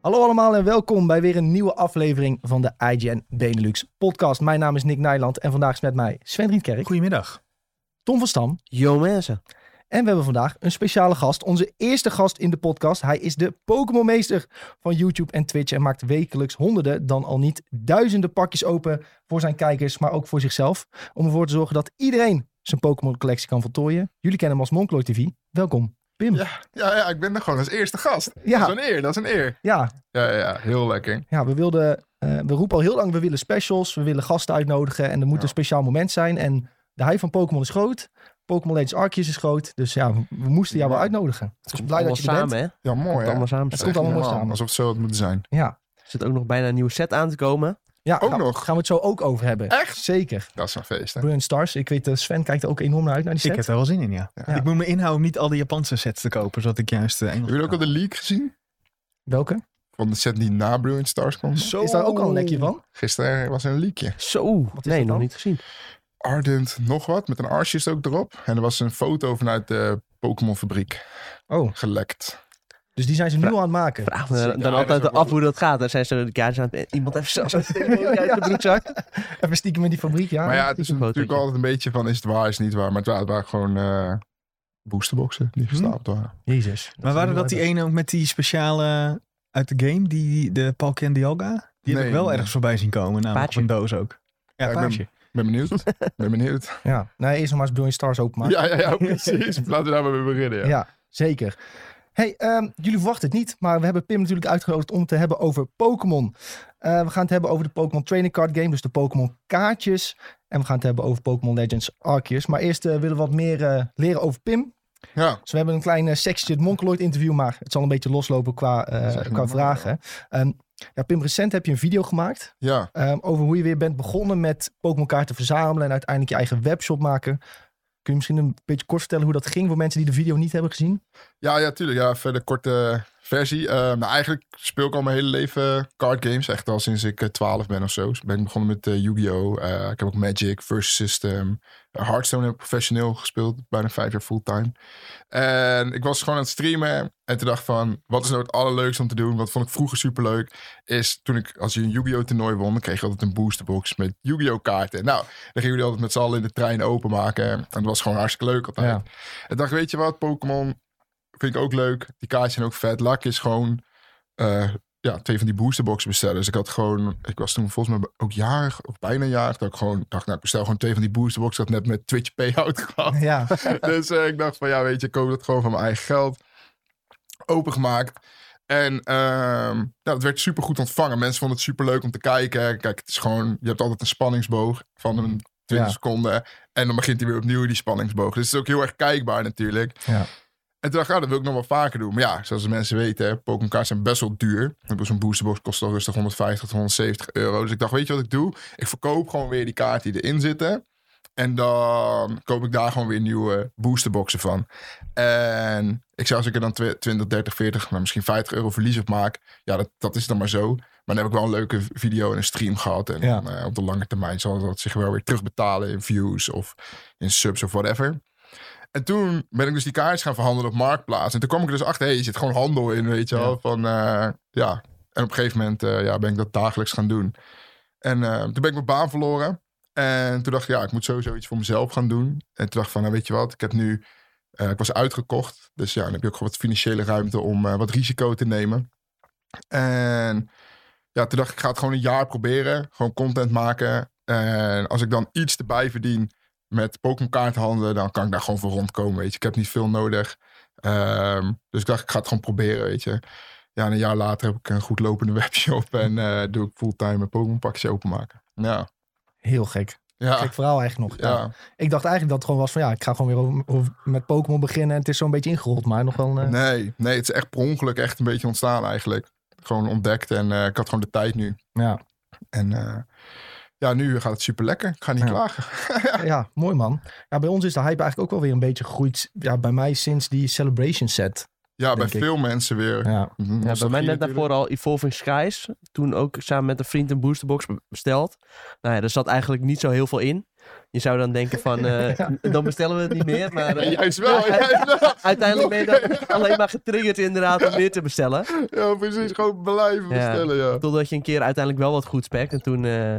Hallo allemaal en welkom bij weer een nieuwe aflevering van de IGN Benelux podcast. Mijn naam is Nick Nijland en vandaag is met mij Sven Rietkerk, Goedemiddag. Tom van Stam Yo mensen. en we hebben vandaag een speciale gast. Onze eerste gast in de podcast. Hij is de Pokémon-meester van YouTube en Twitch en maakt wekelijks honderden, dan al niet duizenden pakjes open voor zijn kijkers, maar ook voor zichzelf. Om ervoor te zorgen dat iedereen zijn Pokémon-collectie kan voltooien. Jullie kennen hem als Monkloy TV. Welkom, Pim. Ja, ja, ja, ik ben er gewoon als eerste gast. Ja. Dat is een eer, dat is een eer. ja, Ja, ja, ja heel lekker. Ja, we wilden, eh, we roepen al heel lang, we willen specials, we willen gasten uitnodigen en er moet Ja. een speciaal moment zijn. En de hype van Pokémon is groot, Pokémon Legends Arceus is groot, dus ja, we, we moesten jou wel uitnodigen. Dus Komt blij dat je er allemaal bent. samen, hè? Ja, mooi Komt hè? allemaal samen. Het komt allemaal samen. Alsof het zo had moeten zijn. Ja, Er zit ook nog bijna een nieuwe set aan te komen. Ja Ook gaan, nog? gaan we het zo ook over hebben. Echt? Zeker. Dat is een feest hè? Brilliant Stars, ik weet, eh, Sven kijkt er ook enorm naar uit naar die Ik set. heb er wel zin in, ja. Ja. Ik moet me inhouden om niet al die Japanse sets te kopen, zodat ik juist uh, Engels Hebben jullie ook al de leak gezien? Welke? Van de set die na Brilliant Stars kwam? Zo. Is daar ook al een lekje van? Gisteren was er een leakje. Zo. Wat is nee, dat nog niet gezien. Ardent nog wat, met een Arceus ook erop. En er was een foto vanuit de Pokémon fabriek Oh, gelekt. Dus die zijn ze nu aan het maken. Vraag me dan altijd af hoe dat gaat. Dan zijn ze ze zijn aan het- iemand even zo zo uit de broekzak. Even stiekem in die fabriek, ja. maar ja, het is een natuurlijk altijd een beetje van is het waar, is het niet waar. Maar het waren, het waren gewoon eh, boosterboxen die gestapeld waren. Jezus. Maar waren dat die ene ook met die speciale uit de game, die, de en Dialga? Die heb ik wel nee. ergens voorbij zien komen, namelijk een doos ook. Ja, Ja, ik. Ben benieuwd. ben benieuwd. Ja, nee, eerst nog maar eens Brilliant Stars openmaken. Ja, ja, ja, precies. Laten we daar maar mee beginnen. Ja. Ja, zeker. Hey, ehm, jullie verwachten het niet, maar we hebben Pim natuurlijk uitgenodigd om te hebben over Pokémon. Eh, we gaan het hebben over de Pokémon Training Card Game, dus de Pokémon kaartjes. En we gaan het hebben over Pokémon Legends Arceus. Maar eerst eh, willen we wat meer eh, leren over Pim. Ja. Dus we hebben een klein sectie het Monkoloid interview, maar het zal een beetje loslopen qua, qua vragen. Ehm, ja, Pim, recent heb je een video gemaakt ja. ehm, over hoe je weer bent begonnen met Pokémon kaarten verzamelen en uiteindelijk je eigen webshop maken. Kun je misschien een beetje kort vertellen hoe dat ging voor mensen die de video niet hebben gezien? Ja, ja, tuurlijk. Ja, verder korte versie. Eh, nou, eigenlijk speel ik al mijn hele leven card games. Echt al sinds ik eh, 12 ben of zo. Dus ben ik begonnen met eh, Yu-Gi-Oh! Eh, ik heb ook Magic, Versus System. Eh, Hearthstone heb ik professioneel gespeeld. Bijna vijf jaar fulltime. En ik was gewoon aan het streamen. En toen dacht van, wat is nou het allerleukste om te doen? Wat vond ik vroeger superleuk? Is toen ik, als je een Yu-Gi-Oh! toernooi won, dan kreeg je altijd een boosterbox met Yu-Gi-Oh! kaarten. Nou, dan gingen jullie altijd met z'n allen in de trein openmaken. En dat was gewoon hartstikke leuk altijd. Ja. En dacht, weet je wat, Pokémon vind ik ook leuk. Die kaartjes zijn ook vet. Ik eens gewoon eh, ja, twee van die boosterboxen bestellen. Dus ik had gewoon, ik was toen volgens mij ook jarig, of bijna jarig. Dat ik gewoon dacht, nou, ik bestel gewoon twee van die boosterboxen. Had net met Twitch payout gehad. Ja, dus eh, ik dacht van, ja, weet je, ik koop dat gewoon van mijn eigen geld. Opengemaakt. En ehm nou, werd super goed ontvangen. Mensen vonden het super leuk om te kijken. Kijk, het is gewoon, je hebt altijd een spanningsboog van een 20 Ja. seconden. En dan begint hij weer opnieuw, die spanningsboog. Dus het is ook heel erg kijkbaar natuurlijk. Ja. En toen dacht ik, ja, dat wil ik nog wel vaker doen. Maar ja, zoals de mensen weten, Pokémon kaarten zijn best wel duur. Zo'n boosterbox kost al rustig 150 tot 170 euro. Dus ik dacht, weet je wat ik doe? Ik verkoop gewoon weer die kaarten die erin zitten. En dan koop ik daar gewoon weer nieuwe boosterboxen van. En ik zeg, als ik er dan tw- 20, 30, 40, nou misschien 50 euro verlies op maak. Ja, dat, dat is dan maar zo. Maar dan heb ik wel een leuke video en een stream gehad. En Ja. dan, eh, op de lange termijn zal dat zich wel weer terugbetalen in views of in subs of whatever. En toen ben ik dus die kaartjes gaan verhandelen op Marktplaats. En toen kwam ik er dus achter, hé, je zit gewoon handel in, weet je wel. Ja. Van, eh, ja. En op een gegeven moment eh, ja, ben ik dat dagelijks gaan doen. En eh, toen ben ik mijn baan verloren. En toen dacht ik, ja, ik moet sowieso iets voor mezelf gaan doen. En toen dacht ik van, nou weet je wat, ik heb nu... ik was uitgekocht. Dus ja, dan heb je ook gewoon wat financiële ruimte om wat risico te nemen. En ja, toen dacht ik, ik ga het gewoon een jaar proberen. Gewoon content maken. En als ik dan iets erbij verdien met Pokémon kaarten handelen, dan kan ik daar gewoon voor rondkomen, weet je. Ik heb niet veel nodig. Ehm, dus ik dacht, ik ga het gewoon proberen, weet je. Ja, en een jaar later heb ik een goed lopende webshop en eh, doe ik fulltime een Pokémon pakjes openmaken. Ja, heel gek. ja, Gek verhaal eigenlijk nog. Ja. ja. Ik dacht eigenlijk dat het gewoon was van ja, ik ga gewoon weer met Pokémon beginnen. En het is zo'n beetje ingerold, maar nog wel eh, Nee, nee, het is echt per ongeluk echt een beetje ontstaan eigenlijk. Gewoon ontdekt en eh, ik had gewoon de tijd nu. Ja. En ja, nu gaat het super lekker. Ik ga niet Ja. klagen. ja, mooi man. Ja, bij ons is de hype eigenlijk ook wel weer een beetje gegroeid. Ja, bij mij sinds die Celebration set. Ja, bij ik. veel mensen weer. Ja, Mhm, Ja, bij mij net daarvoor al Evolving Skies. Toen ook samen met een vriend een boosterbox besteld. Nou ja, er zat eigenlijk niet zo heel veel in. Je zou dan denken van, eh, dan bestellen we het niet meer. Maar eh, Juist wel, juist wel. uiteindelijk ben je dan alleen maar getriggerd inderdaad om meer te bestellen. Ja, precies. Gewoon blijven Ja. bestellen, ja. Totdat je een keer uiteindelijk wel wat goed spekt. En toen, eh,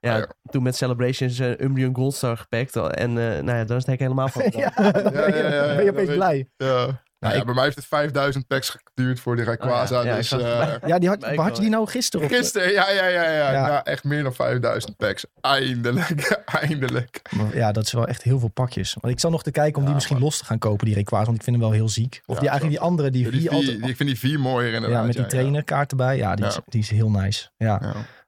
ja, Ah, ja. toen met Celebrations uh, Umbreon Goldstar gepakt. En eh, nou ja, dan is het helemaal van. ja, ja, ja, ja, ben je opeens blij. Ja. Nou ja, ik- bij mij heeft het 5000 packs geduurd voor de Rayquaza. Oh ja, ja, dus eh, Ja, die had, had je die nou gisteren? Of, gisteren, ja, ja, ja, ja, Ja. ja. echt meer dan 5000 packs. Eindelijk, eindelijk. Maar Ja, dat is wel echt heel veel pakjes. Want ik zal nog te kijken om die misschien los te gaan kopen, die Rayquaza. Want ik vind hem wel heel ziek. Of Ja, die eigenlijk die andere, die Ja, die vier altijd... die, ik vind die vier mooier inderdaad. ja, met die trainerkaart erbij. Ja, die, Is, Ja. die is heel nice. Ja.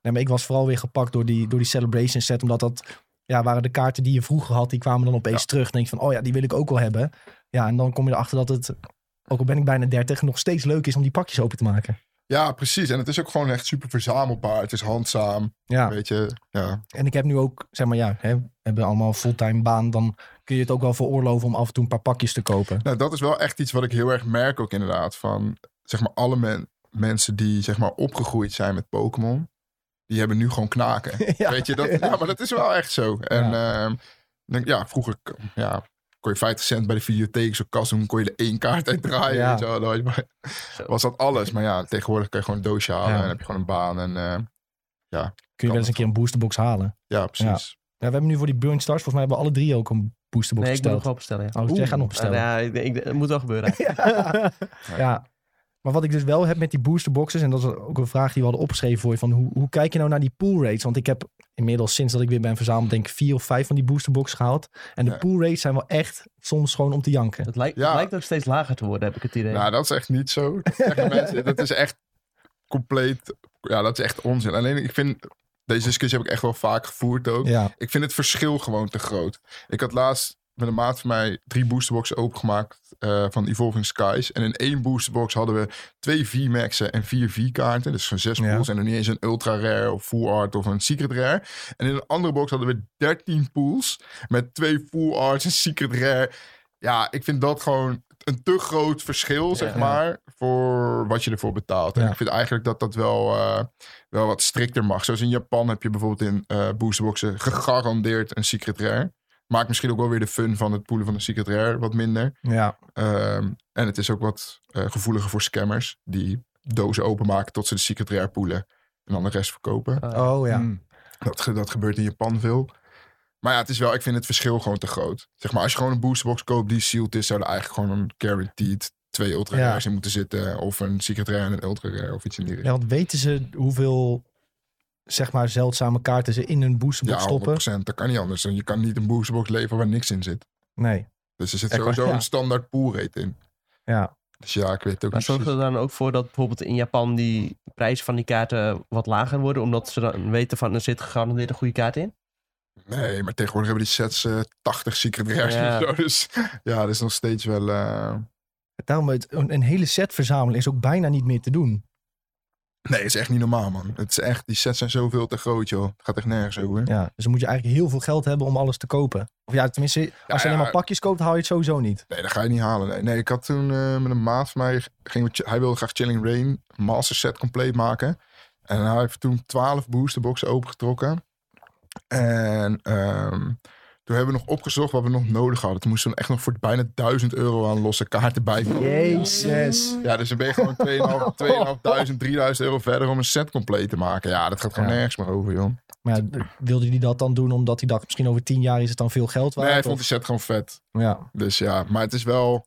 Nee, maar ik was vooral weer gepakt door die, door die Celebration set. Omdat dat ja, waren de kaarten die je vroeger had. Die kwamen dan opeens Ja. terug. Dan denk je van, oh ja, die wil ik ook wel hebben. Ja, en dan kom je erachter dat het, ook al ben ik bijna 30, nog steeds leuk is om die pakjes open te maken. ja, precies. En het is ook gewoon echt super verzamelbaar. Het is handzaam, Ja, weet je. Ja, en ik heb nu ook, zeg maar ja, hè, we hebben allemaal fulltime baan. Dan kun je het ook wel veroorloven om af en toe een paar pakjes te kopen. Nou, dat is wel echt iets wat ik heel erg merk ook inderdaad. Van, zeg maar, alle men- mensen die, zeg maar, opgegroeid zijn met Pokémon. Die hebben nu gewoon knaken. ja. Weet je, dat, ja, maar dat is wel echt zo. En ja, denk, ja vroeger ja, kon je 50 cent bij de videotheek zo kast doen. Kon je er één kaart uit draaien. Ja. Weet je wel. Dan was dat alles. Maar ja, tegenwoordig kan je gewoon een doosje halen. Ja. En heb je gewoon een baan. En eh, Kun je wel eens een keer een boosterbox halen. ja, precies. Ja, we hebben nu voor die Burn Stars, volgens mij hebben we alle drie ook een boosterbox Nee, ik moet nog besteld. wel bestellen. Ja. Oh, jij gaat nog bestellen. Ja, ik, ik, het moet wel gebeuren. ja. Maar wat ik dus wel heb met die boosterboxes, en dat is ook een vraag die we hadden opgeschreven voor je, van hoe, hoe kijk je nou naar die pool rates? Want ik heb inmiddels sinds dat ik weer ben verzameld, denk ik vier of vijf van die boosterboxen gehaald. En de Ja. pool rates zijn wel echt soms gewoon om te janken. Het lijkt, Ja. het lijkt ook steeds lager te worden, heb ik het idee. Nou, dat is echt niet zo. Dat mensen, dat is echt compleet... Ja, dat is echt onzin. Alleen ik vind... Deze discussie heb ik echt wel vaak gevoerd ook. Ja, Ik vind het verschil gewoon te groot. Ik had laatst met een maat van mij drie boosterboxen opengemaakt eh, van Evolving Skies. En in één boosterbox hadden we twee V-Maxen en vier V-kaarten. Dus van zes Ja. pools en dan niet eens een Ultra Rare of Full Art of een Secret Rare. En in een andere box hadden we 13 pools met twee Full Arts en Secret Rare. Ja, ik vind dat gewoon een te groot verschil, zeg Ja. maar, voor wat je ervoor betaalt. En Ja. ik vind eigenlijk dat dat wel, eh, wel wat strikter mag. Zoals in Japan heb je bijvoorbeeld in eh boosterboxen gegarandeerd een Secret Rare. Maakt misschien ook wel weer de fun van het poelen van een Secret Rare wat minder. ja. Ehm, en het is ook wat eh, gevoeliger voor scammers die dozen openmaken tot ze de Secret Rare poelen. En dan de rest verkopen. Uh, Oh ja. Mm. Dat, ge- dat gebeurt in Japan veel. Maar ja, het is wel, ik vind het verschil gewoon te groot. Zeg maar, als je gewoon een boosterbox koopt die sealed is, zou er eigenlijk gewoon een guaranteed twee ultra Ja. rares in moeten zitten. Of een secret rare en een ultra rare of iets in die ja. richting. Want weten ze hoeveel, zeg maar, zeldzame kaarten ze in hun boosterbox Ja, stoppen? 100%. Dat kan niet anders. Je kan niet een boosterbox leveren waar niks in zit. Nee. Dus er zit sowieso ja. een standaard pool rate in. Ja. Dus ja, ik weet ook Maar niet zorgt er dan ook voor dat bijvoorbeeld in Japan die prijzen van die kaarten wat lager worden? Omdat ze dan weten van er zit gegarandeerd een goede kaart in? Nee, maar tegenwoordig hebben die sets eh 80 secret rares Ja. zo. Dus ja, dat is nog steeds wel... eh, Daarom, het, een, een hele set verzamelen is ook bijna niet meer te doen. Nee, het is echt niet normaal, man. Het is echt, die sets zijn zoveel te groot, joh. Het gaat echt nergens over. Ja, dus dan moet je eigenlijk heel veel geld hebben om alles te kopen. Of ja, tenminste, als je ja. alleen maar pakjes koopt, haal je het sowieso niet. Nee, dat ga je niet halen. Nee, nee ik had toen eh, met een maat van mij... Ging, hij wilde graag Chilling Rain Master Set compleet maken. En hij heeft toen 12 boosterboxen opengetrokken. En ehm, toen hebben we nog opgezocht wat we nog nodig hadden. Toen moesten we echt nog voor bijna 1000 euro aan losse kaarten bij. Jezus. Ja, dus dan ben je gewoon 2.500, 3000 euro verder om een set compleet te maken. Ja, dat gaat gewoon Ja. nergens meer over, joh. Maar ja, wilde hij dat dan doen omdat hij dacht, misschien over tien jaar is het dan veel geld waard? Nee, hij vond de set gewoon vet. Ja, Dus ja, maar het is wel...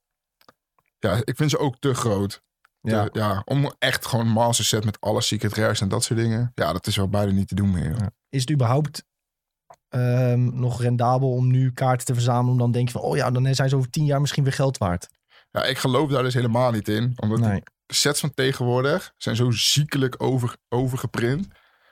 Ja, ik vind ze ook te groot. ja. Ja. ja, om echt gewoon een master set met alle secret rares en dat soort dingen. Ja, dat is wel bijna niet te doen meer. Ja. Is het überhaupt ehm, nog rendabel om nu kaarten te verzamelen? Om dan denk je van, oh ja, dan zijn ze over tien jaar misschien weer geld waard. Ja, ik geloof daar dus helemaal niet in. Omdat Nee. de sets van tegenwoordig zijn zo ziekelijk over, overgeprint.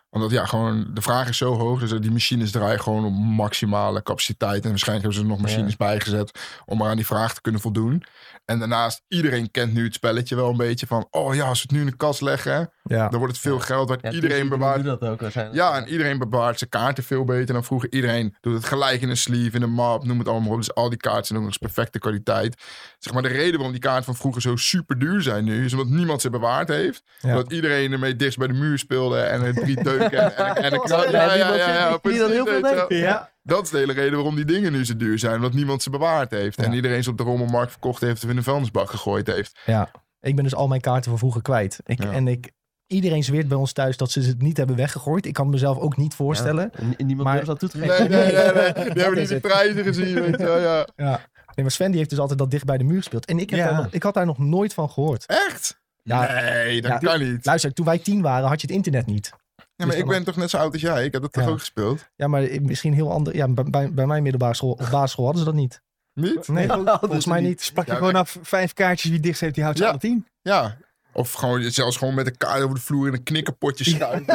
Omdat ja, gewoon de vraag is zo hoog. Dus die machines draaien gewoon op maximale capaciteit. En waarschijnlijk hebben ze er nog machines bijgezet om maar aan die vraag te kunnen voldoen. En daarnaast, iedereen kent nu het spelletje wel een beetje van... Oh ja, als we het nu in de kast leggen, Ja. Dan wordt het veel geld wat Ja, iedereen bewaart. dat ook. Ja, en iedereen bewaart zijn kaarten veel beter dan vroeger. Iedereen doet het gelijk in een sleeve, in een map, noem het allemaal op. Dus al die kaarten zijn ook nog eens perfecte kwaliteit. Zeg maar, de reden waarom die kaarten van vroeger zo super duur zijn nu, is omdat niemand ze bewaard heeft. Ja. Omdat iedereen ermee dichtst bij de muur speelde en er drie deuken en, en, en een Ja, ja, ja, ja, ja. Ja. Dat is de hele reden waarom die dingen nu zo duur zijn. Omdat niemand ze bewaard heeft. En iedereen ze op de rommelmarkt verkocht heeft of in de vuilnisbak gegooid heeft. Ja, ik ben dus al mijn kaarten van vroeger kwijt. Ik, Ja. En ik, iedereen zweert bij ons thuis dat ze het niet hebben weggegooid. Ik kan mezelf ook niet voorstellen. Ja, en niemand Maar- durft dat toe te geven. Nee, nee, nee. nee. Die hebben niet de prijzen gezien, weet je wel. Ja. Ja. Nee, maar Sven die heeft dus altijd dat dicht bij de muur gespeeld. En ik, heb Ja. daar nog, ik had daar nog nooit van gehoord. Echt? Ja, nee, dat ja. kan niet. Luister, toen wij tien waren had je het internet niet. Ja, maar ik ben toch net zo oud als jij? Ik heb dat toch Ja. ook gespeeld? Ja, maar misschien heel ander. Ja, bij, bij, mijn middelbare school of basisschool hadden ze dat niet. Niet? Nee, volgens mij niet. Sprak je Ja, gewoon af vijf kaartjes wie dichtst heeft, die houdt ze Ja. alle tien. Ja. Of gewoon zelfs gewoon met een kaart over de vloer in een knikkerpotje schuiven.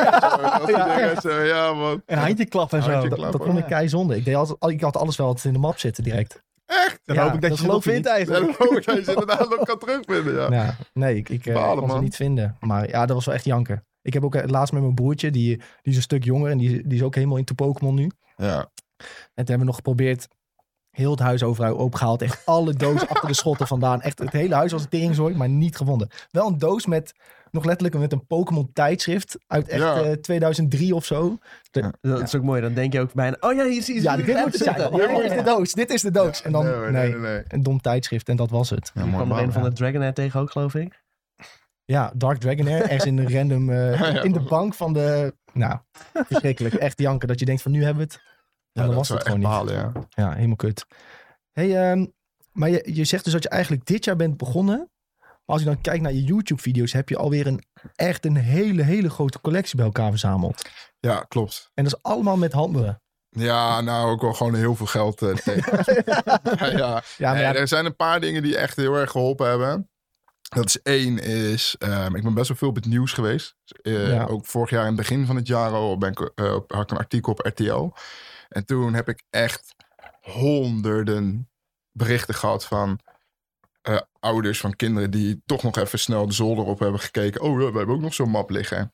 Ja. ja, man. Een handje klap en zo. Handje Dat, klap. dat vond ik kei zonde. Ik, deed altijd, ik had alles wel altijd in de map zitten direct. Echt? Dan Ja, hoop ik dat, dat je het vindt. Ja, eigenlijk. dan hoop ik dat je inderdaad nog kan terugvinden, ja. Ja, nee, ik, ik eh, Balen, kon ze niet vinden. Maar ja, dat was wel echt janker. Ik heb ook eh, laatst met mijn broertje, die, die is een stuk jonger en die, die is ook helemaal into Pokémon nu. Ja. En toen hebben we nog geprobeerd heel het huis overal opengehaald. Echt alle doos achter de schotten vandaan. Echt het hele huis was een teringzooi, maar niet gevonden. Wel een doos met, nog letterlijk met een Pokémon tijdschrift uit echt Ja. eh, 2003 of zo. Dat is ook mooi. Dan denk je ook bijna... Oh ja, hier zie je Ja, dit moet het zijn. Ja, dit is de doos. Dit is de doos. En dan, nee, hoor, nee, nee, nee, nee. een dom tijdschrift en dat was het. Ja, Er mooi kwam man. een van de Dragonair tegen ook, geloof ik. Ja, Dark Dragonair, ergens in de random, eh, in de bank van de, nou, verschrikkelijk. Echt janken dat je denkt van nu hebben we het. Ja, dan dat was het gewoon niet. ja. Ja, helemaal kut. Hey, ehm, maar je, je zegt dus dat je eigenlijk dit jaar bent begonnen. Maar als je dan kijkt naar je YouTube-video's, heb je alweer een, echt een hele, hele grote collectie bij elkaar verzameld. Ja, klopt. En dat is allemaal met handen. Ja, nou ook wel gewoon heel veel geld eh, tegen. ja, ja. Ja, maar Nee, ja, er zijn een paar dingen die echt heel erg geholpen hebben. Dat is één, is, ehm, ik ben best wel veel op het nieuws geweest. Eh, Ja. Ook vorig jaar in het begin van het jaar al ben ik, eh, had ik een artikel op RTL. En toen heb ik echt honderden berichten gehad van eh, ouders van kinderen die toch nog even snel de zolder op hebben gekeken. Oh, we hebben ook nog zo'n map liggen.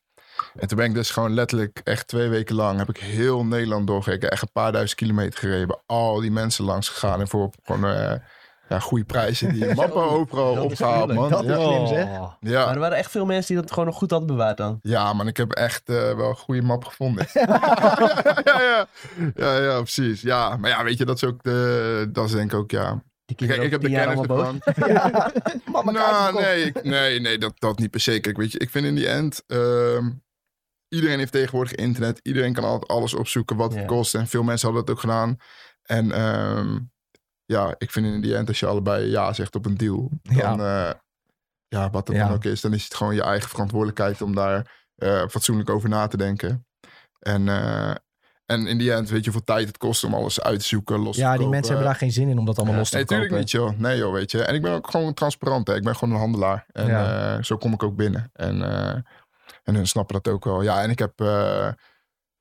En toen ben ik dus gewoon letterlijk echt twee weken lang heb ik heel Nederland doorgekeken. Echt een paar duizend kilometer gereden. Al die mensen langs gegaan. En voor gewoon ja, goede prijzen die mappen overal dat is opgehaald, man. Dat is ja. slim, zeg. Oh. Maar Ja. er waren echt veel mensen die dat gewoon nog goed hadden bewaard dan. ja, man, ik heb echt eh, wel een goede map gevonden. ja, ja. ja, ja, precies. Ja, maar ja, weet je, dat is ook de, dat is denk ik ook, ja. Die Kijk, kinderen ik heb de kennis ervan. ja. Mama, Nou, nee, ik- nee, nee dat, dat niet per se. Kijk, weet je, ik vind in die end... ehm, iedereen heeft tegenwoordig internet. Iedereen kan altijd alles opzoeken wat het Ja. kost. En veel mensen hadden dat ook gedaan. En ehm, ja, ik vind in die end als je allebei ja zegt op een deal... Dan, ja, ja wat het Ja. dan ook is... dan is het gewoon je eigen verantwoordelijkheid om daar eh, fatsoenlijk over na te denken. En... eh, en in die end, weet je hoeveel tijd het kost om alles uit te zoeken, los te Ja, die kopen. mensen hebben daar geen zin in om dat allemaal Ja. los te Nee, natuurlijk verkopen. niet, joh. Nee, joh, weet je. En ik ben ook gewoon transparant, hè. Ik ben gewoon een handelaar. En Ja. eh, zo kom ik ook binnen. En, eh, en hun snappen dat ook wel. Ja, en ik heb eh,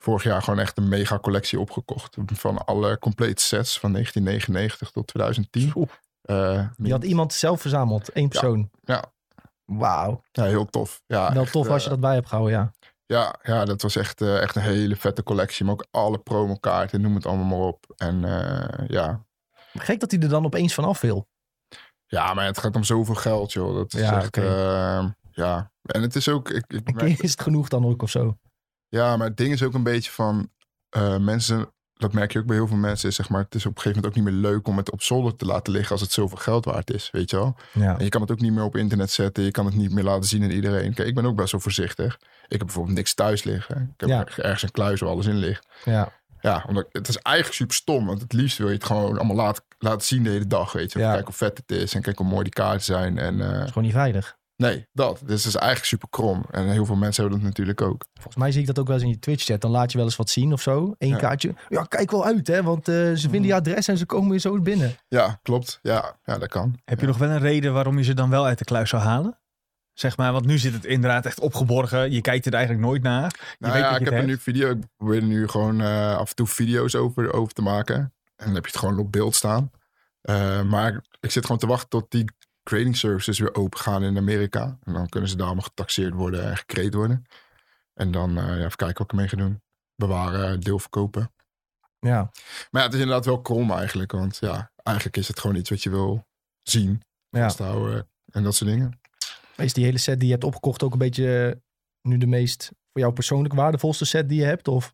vorig jaar gewoon echt een mega collectie opgekocht. Van alle complete sets van 1999 tot 2010. Oeh. Eh, Die had iemand zelf verzameld, één persoon. Ja. Wauw. Ja, heel tof. Ja, Wel echt, tof als je eh, dat bij hebt gehouden, ja. Ja, ja, dat was echt, eh, echt een hele vette collectie. Maar ook alle promokaarten, noem het allemaal maar op. En ja, Gek dat hij er dan opeens vanaf wil. Ja, maar het gaat om zoveel geld, joh. Dat is Ja, echt, ja. En het is ook, ik, ik merk- is het genoeg dan ook of zo. Ja, maar het ding is ook een beetje van eh, mensen, dat merk je ook bij heel veel mensen, is zeg maar, het is op een gegeven moment ook niet meer leuk om het op zolder te laten liggen als het zoveel geld waard is, weet je wel. Ja. En je kan het ook niet meer op internet zetten, je kan het niet meer laten zien aan iedereen. Kijk, ik ben ook best wel voorzichtig. Ik heb bijvoorbeeld niks thuis liggen. Ik heb Ja. ergens een kluis waar alles in ligt. Ja. Ja, omdat het is eigenlijk super stom. Want het liefst wil je het gewoon allemaal laten, laten zien de hele dag, weet je. Ja. Kijk hoe vet het is en kijk hoe mooi die kaarten zijn. En eh, Dat is gewoon niet veilig. Nee, dat. Dus het is eigenlijk super krom. En heel veel mensen hebben dat natuurlijk ook. Volgens mij zie ik dat ook wel eens in je Twitch-chat. Dan laat je wel eens wat zien of zo. Eén Ja. kaartje. Ja, kijk wel uit, hè. Want eh, ze vinden je adres en ze komen weer zo binnen. Ja, klopt. Ja, ja dat kan. Heb je nog wel een reden waarom je ze dan wel uit de kluis zou halen? Zeg maar, want nu zit het inderdaad echt opgeborgen. Je kijkt er eigenlijk nooit naar. Je Nou weet ja, dat ik heb er nu video. Ik probeer er nu gewoon eh, af en toe video's over, over te maken. En dan heb je het gewoon op beeld staan. Eh, maar ik zit gewoon te wachten tot die grading services weer open gaan in Amerika. En dan kunnen ze daar allemaal getaxeerd worden en gecreëerd worden. En dan eh, ja, even kijken wat ik ermee ga doen. Bewaren, deel verkopen. Ja, Maar ja, het is inderdaad wel krom eigenlijk. Want ja, eigenlijk is het gewoon iets wat je wil zien, ja. vasthouden en dat soort dingen. Is die hele set die je hebt opgekocht ook een beetje eh, nu de meest voor jou persoonlijk waardevolste set die je hebt? Of?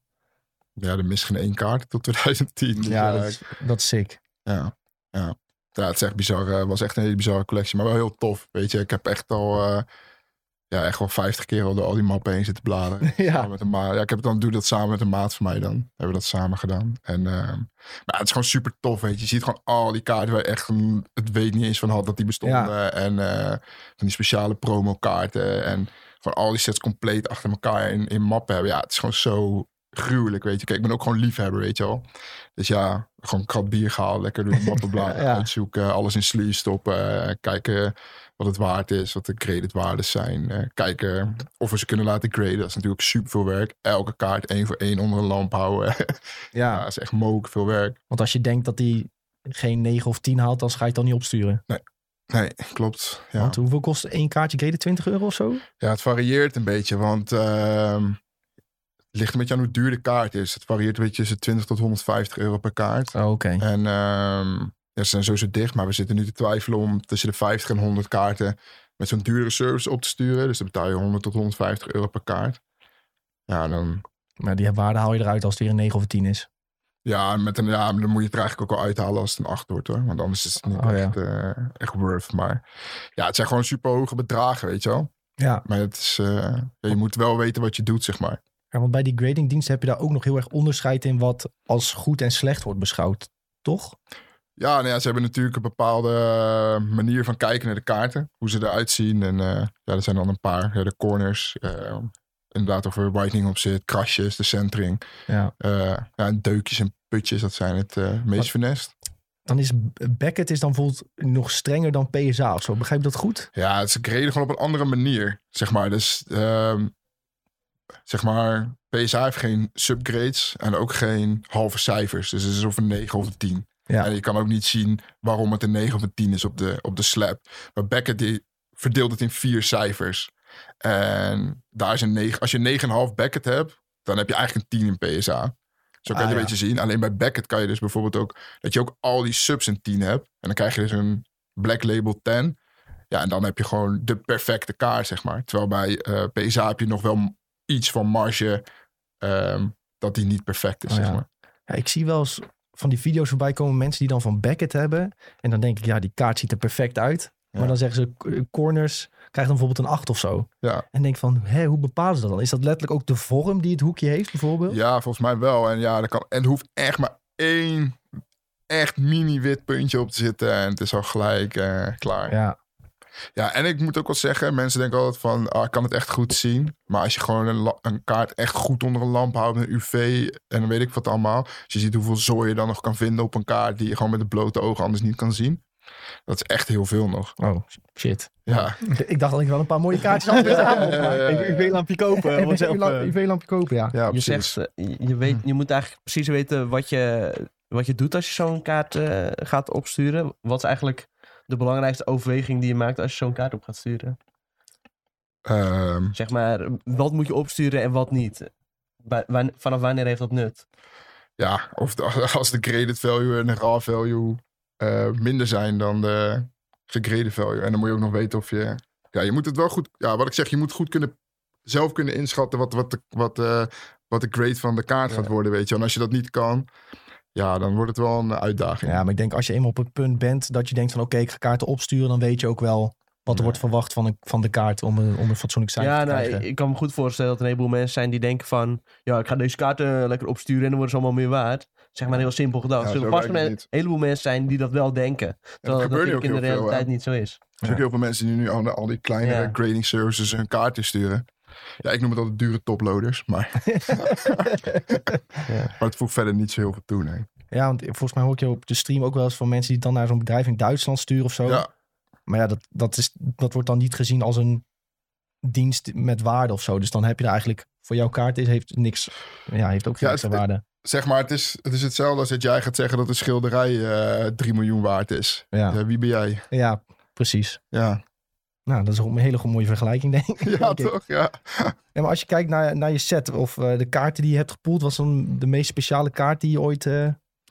Ja, er mist geen één kaart tot 2010. Dus, Ja, eh, dat is, dat is sick. Ja, ja. Ja, het is echt bizar. Het was echt een hele bizarre collectie, maar wel heel tof. Weet je, ik heb echt al, eh, ja, echt wel 50 keer al door al die mappen heen zitten bladeren. Ja. Met een. Ja, ik heb het dan doe dat samen met een maat van mij dan. Hebben we dat samen gedaan. En, ehm, maar het is gewoon super tof, weet je. Je ziet gewoon al die kaarten waar je echt een- het weet niet eens van had dat die bestonden. En eh, van die speciale promokaarten. En gewoon al die sets compleet achter elkaar in, in mappen hebben. Ja, het is gewoon zo gruwelijk, weet je. Kijk, ik ben ook gewoon liefhebber, weet je wel. Dus ja, gewoon krat bier gehaald, lekker de mappenbladen Ja. uitzoeken, alles in sleeve stoppen, eh, kijken wat het waard is, wat de graded waarden zijn, eh, kijken of we ze kunnen laten graden. Dat is natuurlijk super veel werk. Elke kaart één voor één onder een lamp houden. ja, Ja, dat is echt mook veel werk. want als je denkt dat die geen 9 of 10 haalt, dan ga je het dan niet opsturen. Nee, klopt. Ja. Want hoeveel kost één kaartje grade? 20 euro of zo? Ja, het varieert een beetje, want ehm, het ligt een beetje aan hoe duur de kaart is. Het varieert een beetje tussen 20 tot 150 euro per kaart. Oh, Oké. En ehm, ja, ze zijn sowieso dicht, maar we zitten nu te twijfelen om tussen de 50 en 100 kaarten met zo'n duurdere service op te sturen. Dus dan betaal je 100 tot 150 euro per kaart. Ja, dan, Maar die waarde haal je eruit als het weer een 9 of een 10 is. ja, met een, ja, dan moet je het er eigenlijk ook al uithalen als het een 8 wordt hoor. Want anders is het niet Oh, ja. eh, echt worth. Maar ja, het zijn gewoon super hoge bedragen, weet je wel. Ja. Maar het is, eh, ja, je moet wel weten wat je doet, zeg maar. Ja, want bij die gradingdiensten heb je daar ook nog heel erg onderscheid in wat als goed en slecht wordt beschouwd. Toch? Ja, nou ja, ze hebben natuurlijk een bepaalde eh, manier van kijken naar de kaarten. Hoe ze eruit zien. En eh, ja, er zijn dan een paar. Ja, de corners. eh, inderdaad, of er whitening op zit. Krasjes, de centering. Ja. ja, en deukjes en putjes. Dat zijn het meest finest. Dan is Beckett is dan bijvoorbeeld nog strenger dan PSA of zo. Begrijp je dat goed? Ja, ze greden gewoon op een andere manier. Zeg maar. Dus ehm, zeg maar. PSA heeft geen subgrades. En ook geen halve cijfers. Dus het is of een 9 of een 10. Ja. En je kan ook niet zien waarom het een 9 of een 10 is op de, op de slab. Maar Beckett die verdeelt het in vier cijfers. En daar is een 9. Als je een 9,5 Beckett hebt, dan heb je eigenlijk een 10 in PSA. Zo kan je Ah, het een ja. beetje zien. Alleen bij Beckett kan je dus bijvoorbeeld ook... dat je ook al die subs een 10 hebt. En dan krijg je dus een Black Label 10. Ja, en dan heb je gewoon de perfecte kaart, zeg maar. Terwijl bij eh, PSA heb je nog wel iets van marge... ehm, dat die niet perfect is, Oh, zeg maar. Ja, ik zie wel eens van die video's voorbij komen mensen die dan van Beckett hebben. En dan denk ik, ja, die kaart ziet er perfect uit. Maar dan zeggen ze eh, corners, krijgt dan bijvoorbeeld een 8 of zo. Ja. En denk van, hè, hoe bepalen ze dat dan? Is dat letterlijk ook de vorm die het hoekje heeft bijvoorbeeld? Ja, volgens mij wel. En ja, er kan, en er hoeft echt maar één echt mini wit puntje op te zitten. En het is al gelijk eh, klaar. Ja. Ja, en ik moet ook wel zeggen, mensen denken altijd van, ah, ik kan het echt goed zien. Maar als je gewoon een, kaart echt goed onder een lamp houdt met een UV en dan weet ik wat allemaal. Als je ziet hoeveel zooi je dan nog kan vinden op een kaart die je gewoon met de blote ogen anders niet kan zien. Dat is echt heel veel nog. Oh, shit. Ja, Ik dacht dat ik wel een paar mooie kaartjes had. Ja, ja, ja, ja. Even een UV-lampje kopen. Een eh, UV-lampje kopen, ja. ja Je zegt, eh, je, weet, je moet eigenlijk precies weten wat je, wat je doet als je zo'n kaart eh, gaat opsturen. Wat is eigenlijk de belangrijkste overweging die je maakt als je zo'n kaart op gaat sturen? Ehm, Zeg maar, wat moet je opsturen en wat niet? Vanaf wanneer heeft dat nut? ja, of de- als de graded value en de raw value eh, minder zijn dan de gegraded value. En dan moet je ook nog weten of je... Ja, je moet het wel goed... Ja, wat ik zeg, je moet goed kunnen... Zelf kunnen inschatten wat, wat, de, wat, eh, wat de grade van de kaart gaat worden, weet je. En als je dat niet kan, ja, dan wordt het wel een uitdaging. Ja, maar ik denk als je eenmaal op het punt bent dat je denkt van oké, ik ga kaarten opsturen, dan weet je ook wel wat er Ja. wordt verwacht van, een, van de kaart om een, om een fatsoenlijk cijfer ja, te nou, krijgen. ik, ik kan me goed voorstellen dat er een heleboel mensen zijn die denken van... Ja, ik ga deze kaarten lekker opsturen en dan worden ze allemaal meer waard. Zeg maar heel simpel gedacht. Ja, er zullen vast een heleboel mensen zijn die dat wel denken. Terwijl dat natuurlijk in de veel, realiteit niet zo is. Er zijn ook heel veel mensen die nu al, al die kleine Ja. grading services hun kaarten sturen. Ja, ik noem het altijd dure toploaders, maar, maar het voegt verder niet zo heel veel toe, nee. Ja, want volgens mij hoor ik je op de stream ook wel eens van mensen die het dan naar zo'n bedrijf in Duitsland sturen of zo. Ja, Maar ja, dat, dat, is, dat wordt dan niet gezien als een dienst met waarde of zo. Dus dan heb je er eigenlijk voor jouw kaart is, heeft niks, ja, heeft ook geen Ja, extra het- waarde. zeg maar, het is, het is hetzelfde als dat jij gaat zeggen dat een schilderij eh 3 miljoen waard is. Ja, Ja, wie ben jij? ja Precies. Ja, Nou, dat is een hele goede mooie vergelijking, denk ik. ja Denk ik. toch? Ja. Ja, maar als je kijkt naar, naar je set of eh, de kaarten die je hebt gepoeld, was dan de meest speciale kaart die je ooit eh,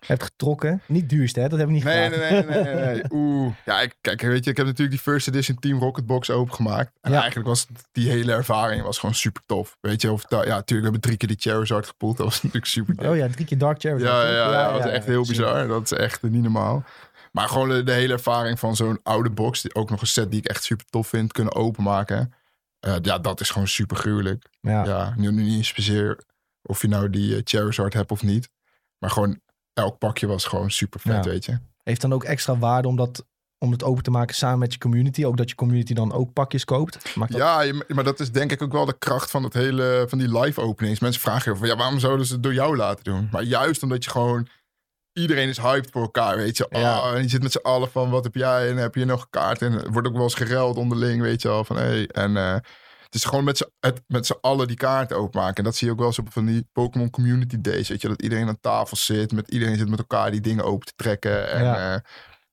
hebt getrokken? Niet duurste, hè? Dat hebben we niet Nee, gevraagd. nee, nee, nee, nee, nee. Oeh. Ja, ik, kijk, weet je, ik heb natuurlijk die first edition Team Rocket Box opengemaakt. En Ja. eigenlijk was die hele ervaring was gewoon super tof. Weet je, of ja, natuurlijk, we hebben drie keer die Charizard gepoeld. Dat was natuurlijk super tof. Oh ja, drie keer Dark Charizard. Ja, toch? ja, ja, dat is echt heel bizar. Dat is echt niet normaal. Maar gewoon de, de hele ervaring van zo'n oude box, die, ook nog een set die ik echt super tof vind, kunnen openmaken. Eh, ja, dat is gewoon super gruwelijk. Ja. Ja, nu, nu niet eens zozeer of je nou die eh, Charizard hebt of niet. Maar gewoon elk pakje was gewoon super vet, Ja. weet je. Heeft dan ook extra waarde om, dat, om het open te maken samen met je community? Ook dat je community dan ook pakjes koopt? Maakt dat... Ja, je- maar dat is denk ik ook wel de kracht van, het hele, van die live openings. Mensen vragen heel veel, ja, waarom zouden ze het door jou laten doen? Maar juist omdat je gewoon... Iedereen is hyped voor elkaar, weet je. Ja. Oh, en je zit met z'n allen van, wat heb jij? En heb je nog een kaart? En er wordt ook wel eens gereld onderling, weet je wel. Van, hey. En eh, het is gewoon met z'n, het, met z'n allen die kaarten openmaken. En dat zie je ook wel eens op van die Pokémon Community Days, weet je. Dat iedereen aan tafel zit, met iedereen zit met elkaar die dingen open te trekken. En Ja. eh,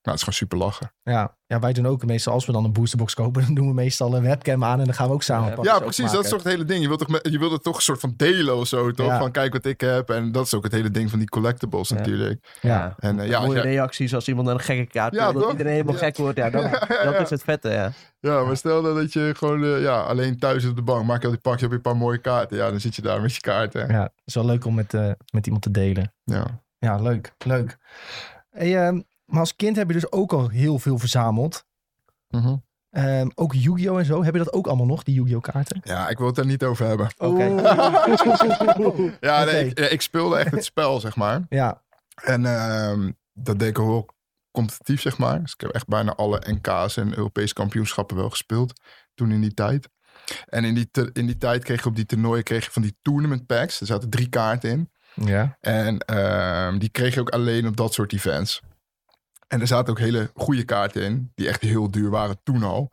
nou, het is gewoon super lachen. Ja. ja, wij doen ook meestal als we dan een boosterbox kopen, dan doen we meestal een webcam aan en dan gaan we ook samen Ja, pakjes Ja, precies. Dat is toch het hele ding. Je wilt, toch met, je wilt het toch een soort van delen of zo, toch? Ja. Van kijk wat ik heb. En dat is ook het hele ding van die collectibles Ja. natuurlijk. Ja. En eh, ja, als Mooie jij- reacties als iemand een gekke kaart Ja, wil, dat iedereen helemaal Ja. gek wordt. Ja, dan, Ja, ja, dat is het vette, ja. ja, maar stel nou dat je gewoon eh, ja, alleen thuis op de bank maak je al die pakje op je een paar mooie kaarten. Ja, dan zit je daar met je kaarten. Ja, het is wel leuk om met, eh, met iemand te delen. Ja. Ja, leuk. Leuk. Hey, ehm, maar als kind heb je dus ook al heel veel verzameld. Mhm. Ehm, ook Yu-Gi-Oh! en zo. Heb je dat ook allemaal nog, die Yu-Gi-Oh! kaarten? ja, ik wil het daar niet over hebben. Oké. Ja, Oké. nee, ik, ik speelde echt het spel, zeg maar. Ja, En ehm, dat deed ik heel competitief, zeg maar. Dus ik heb echt bijna alle NK's en Europese kampioenschappen wel gespeeld. Toen in die tijd. En in die, te- in die tijd kreeg je op die toernooien kreeg je van die tournament packs. Er zaten drie kaarten in. ja. En ehm, die kreeg je ook alleen op dat soort events. En er zaten ook hele goede kaarten in. Die echt heel duur waren toen al.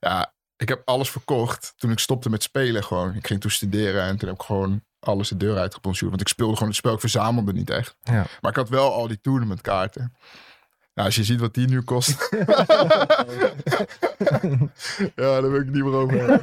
Ja, ik heb alles verkocht toen ik stopte met spelen gewoon. Ik ging toen studeren en toen heb ik gewoon alles de deur uitgebonjourd. Want ik speelde gewoon het spel. Ik verzamelde niet echt. Ja. Maar ik had wel al die tournamentkaarten. Nou, als je ziet wat die nu kost. ja, daar wil ik het niet meer over.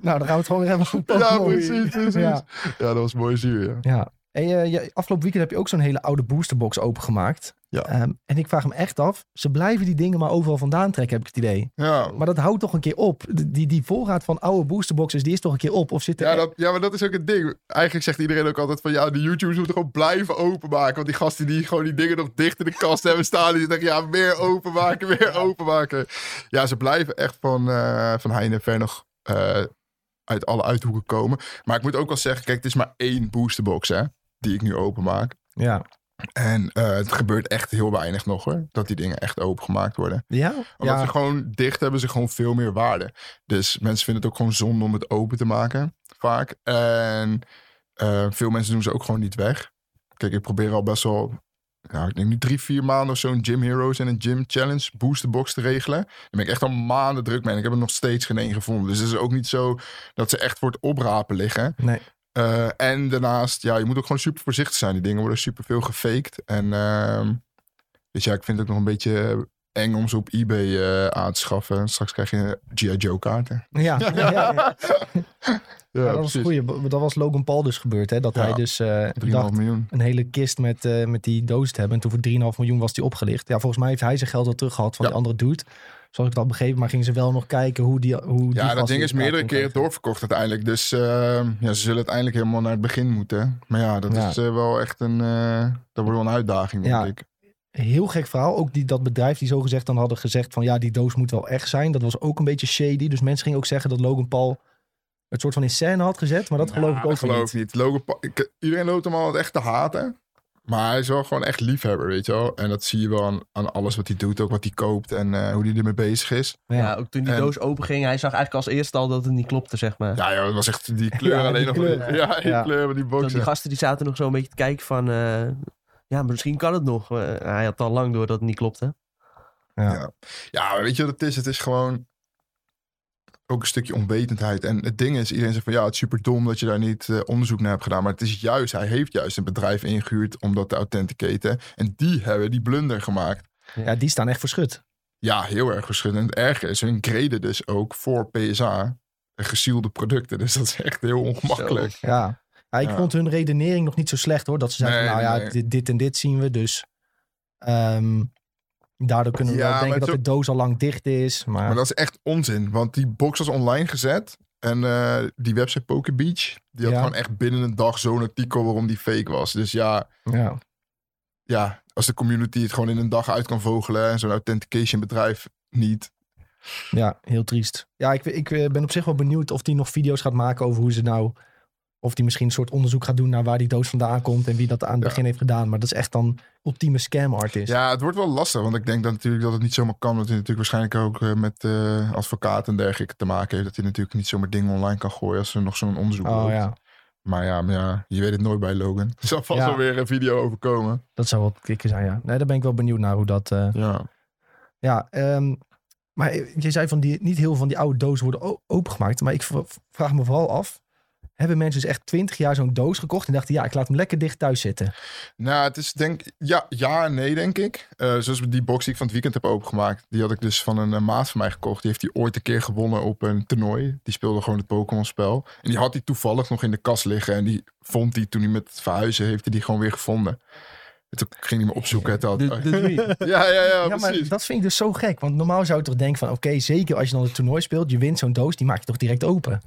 Nou, dan gaan we het gewoon weer hebben. over Ja, precies. Ja. Ja, dat was mooi zuur, ja. Ja. Hey, je- afgelopen weekend heb je ook zo'n hele oude boosterbox opengemaakt. Ja. Ehm, en ik vraag hem echt af. Ze blijven die dingen maar overal vandaan trekken, heb ik het idee. Ja, Maar dat houdt toch een keer op. Die, die, voorraad van oude boosterboxes, die is toch een keer op? Of zit er Ja, dat, ja, maar dat is ook het ding. Eigenlijk zegt iedereen ook altijd van... ja, de YouTubers moeten gewoon blijven openmaken. Want die gasten die gewoon die dingen nog dicht in de kast hebben staan... die zeggen, ja, meer openmaken, meer openmaken. Ja, ze blijven echt van, eh van heine en ver nog... eh, uit alle uithoeken komen. Maar ik moet ook wel zeggen... kijk, het is maar één boosterbox, hè... die ik nu openmaak. Ja. En eh, het gebeurt echt heel weinig nog, hoor. Dat die dingen echt opengemaakt worden. Ja? Omdat ja. ze gewoon dicht hebben, ze gewoon veel meer waarde. Dus mensen vinden het ook gewoon zonde om het open te maken, vaak. En eh, veel mensen doen ze ook gewoon niet weg. Kijk, ik probeer al best wel, nou, ik denk nu drie, vier maanden of zo een Gym Heroes en een Gym Challenge boosterbox te regelen. Daar ben ik echt al maanden druk mee en ik heb er nog steeds geen één gevonden. Dus het is ook niet zo dat ze echt voor het oprapen liggen. Nee. Eh, en daarnaast, ja, je moet ook gewoon super voorzichtig zijn. Die dingen worden super veel gefaked. En ehm, dus ja, ik vind het ook nog een beetje eng om ze op eBay eh, aan te schaffen. Straks krijg je G.I. Joe kaarten. Ja, ja, ja, ja. Ja, Ja, dat was een goeie. Dat was Logan Paul dus gebeurd. Hè? Dat hij dus eh 3,5 dacht miljoen. een hele kist met, met die doos te hebben. En toen voor 3,5 miljoen was die opgelicht. Ja, volgens mij heeft hij zijn geld al teruggehad van Ja. die andere dude. Zoals ik dat begrepen. Maar gingen ze wel nog kijken hoe die hoe die Ja, dat ding is meerdere keren doorverkocht uiteindelijk. Dus ehm, ja, ze zullen uiteindelijk helemaal naar het begin moeten. Maar ja, dat Ja. is eh, wel echt een, eh, dat wordt wel een uitdaging, denk Ja. ik. Heel gek verhaal. Ook die, dat bedrijf die zo gezegd dan hadden gezegd van ja, die doos moet wel echt zijn. Dat was ook een beetje shady. Dus mensen gingen ook zeggen dat Logan Paul het soort van in scène had gezet. Maar dat geloof ik ook dat geloof niet. ik niet. Logan Paul- ik- iedereen loopt hem al echt te haten. Maar hij is wel gewoon echt liefhebber, weet je wel. En dat zie je wel aan, aan alles wat hij doet. Ook wat hij koopt en eh, hoe hij ermee bezig is. Ja. Ja, ook toen die En- doos open ging, hij zag eigenlijk als eerste al dat het niet klopte, zeg maar. Ja, ja, het was echt die kleur Ja, die alleen nog. kleur. Ja, die Ja. kleur van die box. die gasten die zaten nog zo een beetje te kijken van... eh, ja, misschien kan het nog. Eh, hij had al lang door dat het niet klopte. Ja. Ja. Ja, maar weet je wat het is? Het is gewoon ook een stukje onwetendheid. En het ding is, iedereen zegt van ja, het is super dom dat je daar niet eh, onderzoek naar hebt gedaan. Maar het is juist, hij heeft juist een bedrijf ingehuurd om dat te authenticaten. En die hebben die blunder gemaakt. Ja, die staan echt verschut. Ja, heel erg verschillend. Het erge is, hun graden dus ook voor PSA gesielde producten. Dus dat is echt heel ongemakkelijk. Ja. Ja, ik Ja. vond hun redenering nog niet zo slecht hoor. Dat ze zeiden, Nee, nou ja, dit en dit zien we. Dus ehm, daardoor kunnen we Ja, wel denken dat de doos al lang dicht is. Maar, Maar dat is echt onzin, want die box was online gezet. En eh, die website Poker Beach, die had Ja. gewoon echt binnen een dag zo'n artikel waarom die fake was. Dus ja, ja. ja, als de community het gewoon in een dag uit kan vogelen en zo'n authentication bedrijf niet. ja, heel triest. Ja, ik, ik eh, ben op zich wel benieuwd of die nog video's gaat maken over hoe ze nou... Of die misschien een soort onderzoek gaat doen naar waar die doos vandaan komt en wie dat aan het Ja. begin heeft gedaan. Maar dat is echt dan ultieme scam artist. Ja, het wordt wel lastig, want ik denk dat natuurlijk dat het niet zomaar kan. Dat hij natuurlijk waarschijnlijk ook eh, met eh advocaten en dergelijke te maken heeft. Dat hij natuurlijk niet zomaar dingen online kan gooien als er nog zo'n onderzoek Oh loopt. ja, Maar ja, maar ja, je weet het nooit bij Logan. Er zal vast Ja. wel weer een video over komen. dat zou wel kicken zijn, ja. Nee, daar ben ik wel benieuwd naar hoe dat... eh, Ja. Ja, ehm, maar je zei van die, niet heel veel van die oude dozen worden opengemaakt. Maar ik vraag me vooral af. Hebben mensen dus echt twintig jaar zo'n doos gekocht en dachten, ja, ik laat hem lekker dicht thuis zitten. Nou, het is denk ja, ja en nee, denk ik. Eh, zoals die box die ik van het weekend heb opengemaakt. Die had ik dus van een maat van mij gekocht. Die heeft hij ooit een keer gewonnen op een toernooi. Die speelde gewoon het Pokémon spel. En die had hij toevallig nog in de kast liggen. En die vond hij toen hij met het verhuizen heeft hij die gewoon weer gevonden. En toen ging hij me opzoeken. Het had- De, de dream. ja, ja, ja, Ja, maar precies. dat vind ik dus zo gek. Want normaal zou je toch denken van, oké, zeker als je dan het toernooi speelt, je wint zo'n doos, die maak je toch direct open.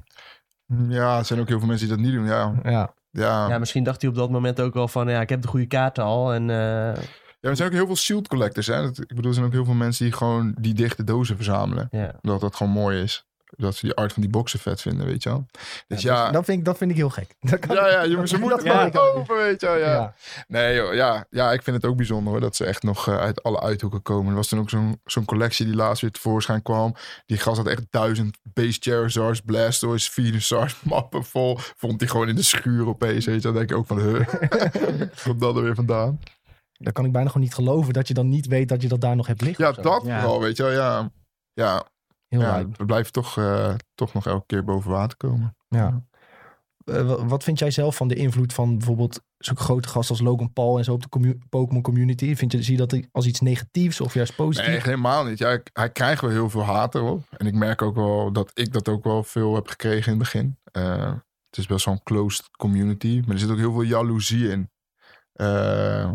Ja, er zijn ook heel veel mensen die dat niet doen. Ja, Ja, ja. Ja, misschien dacht hij op dat moment ook wel van, ja, ik heb de goede kaarten al. En eh, ja er zijn ook heel veel shield collectors. Hè? Dat, ik bedoel, er zijn ook heel veel mensen die gewoon die dichte dozen verzamelen. ja. Dat dat gewoon mooi is. Dat ze die art van die boxen vet vinden, weet je wel. Dus ja, Dat, vind ik, dat vind ik heel gek. Dat kan- ja, ja, je, ze dat moeten kan gewoon ik ook niet. open, weet je wel. Ja. Ja. Nee, joh, ja, ja, ik vind het ook bijzonder hoor, dat ze echt nog eh, uit alle uithoeken komen. Er was toen ook zo'n zo'n collectie die laatst weer tevoorschijn kwam. Die gast had echt duizend Base Charizards, Blastoise, Venusaurs, mappen vol. Vond hij gewoon in de schuur opeens, weet je. Dan denk ik ook van, huh, komt dat er weer vandaan? Dan kan ik bijna gewoon niet geloven dat je dan niet weet dat je dat daar nog hebt liggen. Ja, dat Ja. vooral, weet je wel. Ja, ja, Heel ja lijp. we blijven toch, eh, toch nog elke keer boven water komen. Ja. Eh, wa- wat vind jij zelf van de invloed van bijvoorbeeld zulke grote gasten als Logan Paul en zo op de commu- Pokémon community? Vind je, zie je dat als iets negatiefs of juist positief? Nee, helemaal niet. Ja, hij krijgt wel heel veel haat erop. En ik merk ook wel dat ik dat ook wel veel heb gekregen in het begin. Eh, het is best wel een closed community. Maar er zit ook heel veel jaloezie in. Eh,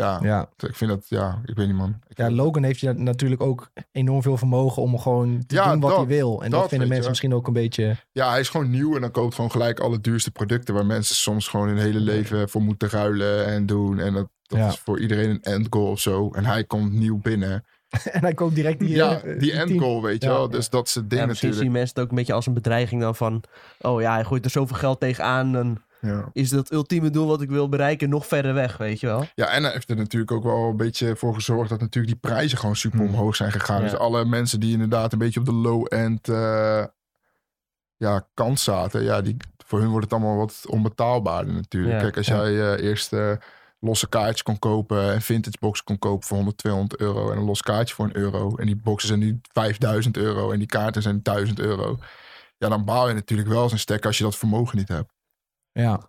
ja, Ja. ik vind dat, ja, ik weet niet man. Ik ja, Logan heeft je natuurlijk ook enorm veel vermogen om gewoon te Ja, doen wat dat- hij wil. En dat, dat vinden mensen je. misschien ook een beetje... ja, hij is gewoon nieuw en dan koopt gewoon gelijk alle duurste producten. Waar mensen soms gewoon hun hele leven voor moeten ruilen en doen. En dat, dat Ja. is voor iedereen een end goal of zo. En hij komt nieuw binnen. en hij koopt direct die... ja, eh, die end goal, weet je wel. ja. Dus dat is het ding ja, misschien natuurlijk. zien mensen het ook een beetje als een bedreiging dan van... Oh ja, hij gooit er zoveel geld tegenaan. Dan Ja. is dat ultieme doel wat ik wil bereiken nog verder weg, weet je wel. Ja, en hij heeft er natuurlijk ook wel een beetje voor gezorgd dat natuurlijk die prijzen gewoon super Hmm. omhoog zijn gegaan. Ja. Dus alle mensen die inderdaad een beetje op de low-end eh, ja, kant zaten, ja, die, voor hun wordt het allemaal wat onbetaalbaarder natuurlijk. Ja, Kijk, als ja. jij eh, eerst eh, losse kaartjes kon kopen en vintage box kon kopen voor 100, 200 euro en een los kaartje voor een euro. En die boxen zijn nu 5000 euro en die kaarten zijn 1000 euro. Ja, dan baal je natuurlijk wel eens een stek als je dat vermogen niet hebt. Ja,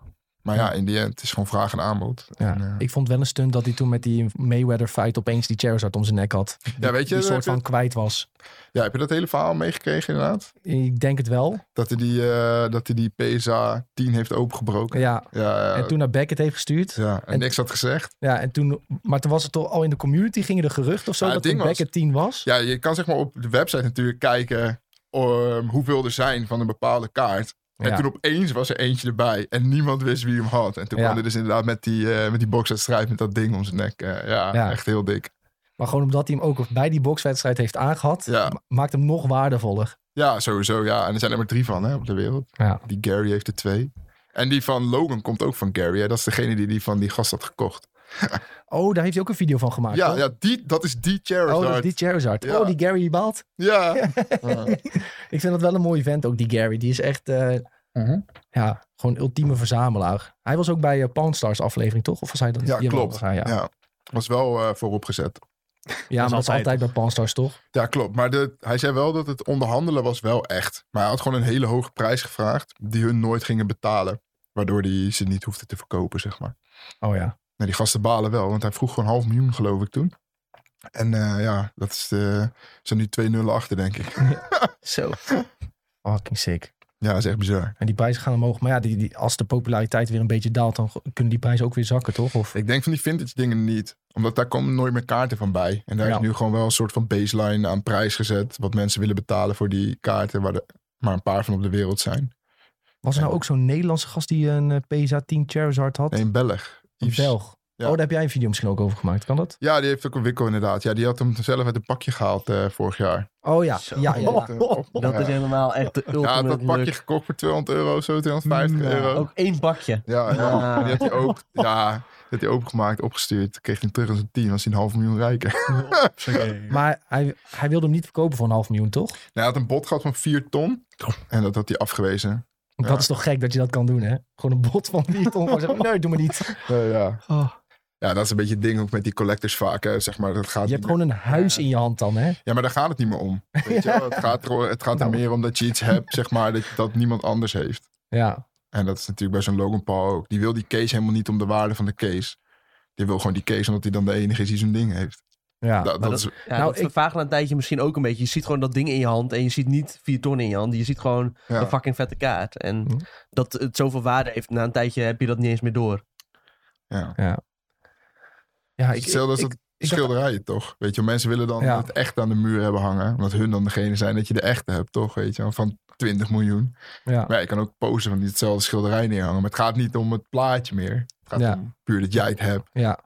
Maar ja, in die end het is gewoon vraag en aanbod. ja. En, eh, ik vond wel een stunt dat hij toen met die Mayweather fight opeens die Charizard om zijn nek had. ja, weet je, Die soort je- van kwijt was. ja, heb je dat hele verhaal meegekregen inderdaad? Ik denk het wel. Dat hij die, eh, dat hij die PSA 10 heeft opengebroken. Ja. Ja, ja, En toen naar Beckett heeft gestuurd. ja, en en- niks had gezegd. Ja, en toen, maar toen was het toch al in de community, gingen er geruchten of zo, Ja, dat het was- Beckett 10 was. Ja, je kan zeg maar op de website natuurlijk kijken um, hoeveel er zijn van een bepaalde kaart. En Ja. toen opeens was er eentje erbij en niemand wist wie hem had. En toen Ja. kwam dus inderdaad met die, eh met die boxwedstrijd met dat ding om zijn nek. Eh, ja, Ja. echt heel dik. Maar gewoon omdat hij hem ook bij die bokswedstrijd heeft aangehad, maakt hem nog waardevoller. Ja, sowieso. Ja, en er zijn er maar drie van hè, op de wereld. Die Gary heeft er twee. En die van Logan komt ook van Gary. Hè. Dat is degene die die van die gast had gekocht. Oh, daar heeft hij ook een video van gemaakt. Ja, ja die, dat is die Charizard. Oh, dat is die Charizard. Ja. Oh, die Gary die baalt. Ja. Ja. Ik vind dat wel een mooi vent ook, die Gary. Die is echt, eh, Mhm. ja, gewoon ultieme verzamelaar. Hij was ook bij uh, Pawn Stars aflevering, toch? Of was hij dat? Ja, klopt. was ja. Ja. Was wel eh vooropgezet. Ja, maar dat is altijd, altijd bij Pawn Stars, toch? Ja, klopt. Maar de, hij zei wel dat het onderhandelen was wel echt. Maar hij had gewoon een hele hoge prijs gevraagd. Die hun nooit gingen betalen. Waardoor hij ze niet hoefde te verkopen, zeg maar. Oh ja. Nou, die gasten balen wel. Want hij vroeg gewoon half miljoen, geloof ik, toen. En eh, ja, dat is de, zijn nu 2-0 achter, denk ik. Zo. Fucking sick. Ja, dat is echt bizar. En die prijzen gaan omhoog. Maar ja, die, die, als de populariteit weer een beetje daalt, dan kunnen die prijzen ook weer zakken, toch? Of, Ik denk van die vintage dingen niet. Omdat daar komen nooit meer kaarten van bij. En daar Ja. is nu gewoon wel een soort van baseline aan prijs gezet. Wat mensen willen betalen voor die kaarten. Waar er maar een paar van op de wereld zijn. was er nou ook zo'n Nederlandse gast die een eh, PSA 10 Charizard had? Nee, een Belg. Een Yves. Belg. Ja. Oh, daar heb jij een video misschien ook over gemaakt. Kan dat? Ja, die heeft ook een wikkel inderdaad. Ja, die had hem zelf uit een pakje gehaald eh, vorig jaar. Oh ja, Zo. ja, ja, ja. Dat is helemaal echt de Ja, dat pakje gekocht voor 200 euro zo, 250 Ja. euro. Ook één bakje. Ja, ja. Ah. Die had hij ook, ja, die had hij opengemaakt, opgestuurd. Kreeg hij hem terug in zijn team, was hij een half miljoen rijker. Maar hij, hij wilde hem niet verkopen voor een half miljoen, toch? Hij had een bod gehad van 4 ton. En dat had hij afgewezen. Ja. Dat is toch gek dat je dat kan doen, hè? Gewoon een bot van 4 ton. Zeggen, nee, doe maar niet. Ja. Oh. ja, dat is een beetje het ding ook met die collectors vaak. Hè. Zeg maar, dat gaat Je hebt gewoon een huis in je hand dan, hè? Ja, maar daar gaat het niet meer om. Weet je? Het gaat, er, het gaat er Nou. meer om dat je iets hebt, zeg maar, dat, dat niemand anders heeft. Ja. En dat is natuurlijk bij zo'n Logan Paul ook. Die wil die case helemaal niet om de waarde van de case. Die wil gewoon die case omdat hij dan de enige is die zo'n ding heeft. Ja. Dat, is, Ja, Nou, dat ik- een tijdje misschien ook een beetje. Je ziet gewoon dat ding in je hand en je ziet niet vier ton in je hand. Je ziet gewoon ja. een fucking vette kaart. En Hm. dat het zoveel waarde heeft, na een tijdje heb je dat niet eens meer door. ja. Ja, ik, Hetzelfde als ik- dat dacht- schilderijen, toch? Weet je, mensen willen dan Ja. het echt aan de muur hebben hangen. Omdat hun dan degene zijn dat je de echte hebt, toch? Weet je, van 20 miljoen. ja. Maar ja, je kan ook posen van die hetzelfde schilderij neerhangen. Maar het gaat niet om het plaatje meer. Het gaat Ja. om puur dat jij het hebt. Ja.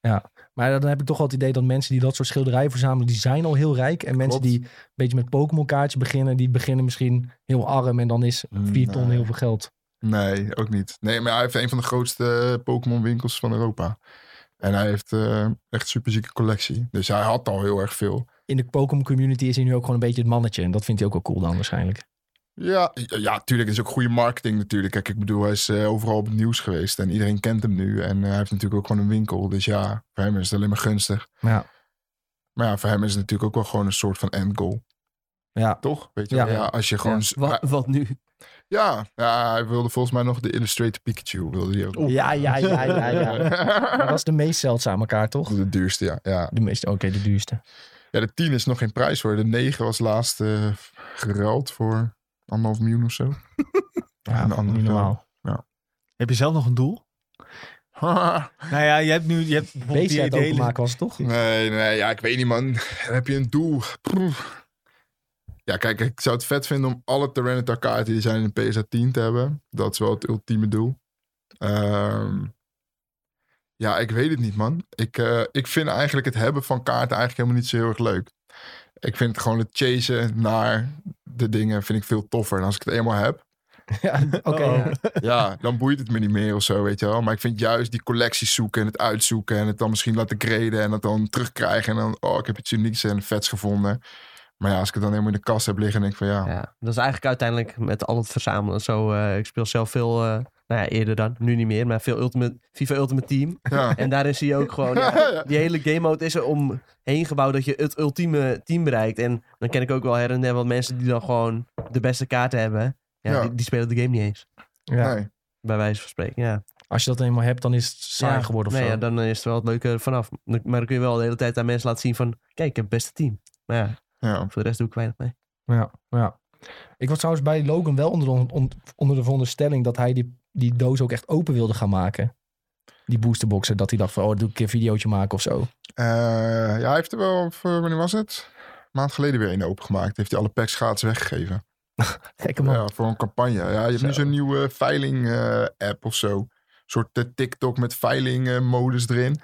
ja. Maar dan heb ik toch wel het idee dat mensen die dat soort schilderijen verzamelen, die zijn al heel rijk. En mensen Klopt. die een beetje met Pokémon kaartjes beginnen, die beginnen misschien heel arm. En dan is 4 ton Nee. heel veel geld. Nee, ook niet. Nee, maar hij heeft een van de grootste Pokémon winkels van Europa. En hij heeft eh, echt super zieke collectie. Dus hij had al heel erg veel. In de Pokémon community is hij nu ook gewoon een beetje het mannetje. En dat vindt hij ook wel cool dan waarschijnlijk. Ja, ja, tuurlijk. Het is ook goede marketing natuurlijk. Kijk, ik bedoel, hij is eh, overal op het nieuws geweest. En iedereen kent hem nu. En eh, hij heeft natuurlijk ook gewoon een winkel. Dus ja, voor hem is het alleen maar gunstig. Ja. Maar ja, voor hem is het natuurlijk ook wel gewoon een soort van end goal. Ja. Toch? Weet je Ja. als je gewoon... Ja, wat, wat nu? Ja, ja, hij wilde volgens mij nog de Illustrated Pikachu. Wilde hij ook. Ja, ja, ja, ja, ja. Dat is de meest zeldzame kaart, toch? De duurste, ja. ja. De meeste, oké, de duurste. Ja, de 10 is nog geen prijs voor. De 9 was laatst eh geruild voor anderhalf miljoen of zo. Ja, Een ander niet normaal. Heb je zelf nog een doel? Nou ja, je hebt nu je hebt openmaken was het toch? nee, nee, ja, ik weet niet, man. Heb je een doel. Proef. Ja, kijk, ik zou het vet vinden om alle Tyranitar kaarten die zijn in de PSA 10 te hebben. Dat is wel het ultieme doel. Ehm, ja, ik weet het niet, man. Ik, eh, ik vind eigenlijk het hebben van kaarten eigenlijk helemaal niet zo heel erg leuk. Ik vind gewoon het chasen naar de dingen vind ik veel toffer. En als ik het eenmaal heb, Ja, oké. Oh. ja. ja, dan boeit het me niet meer of zo, weet je wel. Maar ik vind juist die collecties zoeken en het uitzoeken en het dan misschien laten graden en het dan terugkrijgen en dan, oh, ik heb iets unieks en vets gevonden. Maar ja, als ik het dan helemaal in de kast heb liggen, denk ik van ja, Ja, dat is eigenlijk uiteindelijk met al het verzamelen. Zo, eh, ik speel zelf veel, eh, nou ja, eerder dan, nu niet meer, maar veel Ultimate, FIFA Ultimate Team. ja. En daarin zie je ook gewoon, ja, die hele game mode is er omheen gebouwd dat je het ultieme team bereikt. En dan ken ik ook wel her en der wat mensen die dan gewoon de beste kaarten hebben. Ja, Ja. Die, die spelen de game niet eens, Ja. Nee. bij wijze van spreken. Ja. Als je dat eenmaal hebt, dan is het saai Ja, geworden of nee, zo. ja, dan is er wel het leuke vanaf. Maar dan kun je wel de hele tijd aan mensen laten zien van, kijk, ik heb het beste team. Maar ja, Ja. voor de rest doe ik weinig mee. Ja, ja. Ik was trouwens bij Logan wel onder de, on- onder de veronderstelling dat hij die, die doos ook echt open wilde gaan maken. Die boosterboxen. Dat hij dacht van, oh, doe ik een keer een videootje maken of zo. Eh, ja, hij heeft er wel, of, eh, wanneer was het? Een maand geleden weer een opengemaakt. Heeft hij alle packs gratis weggegeven. Gekke man. Ja, voor een campagne. Ja, je hebt nu Zo. zo'n nieuwe veiling-app of zo. Een soort eh, TikTok met veiling-modus erin.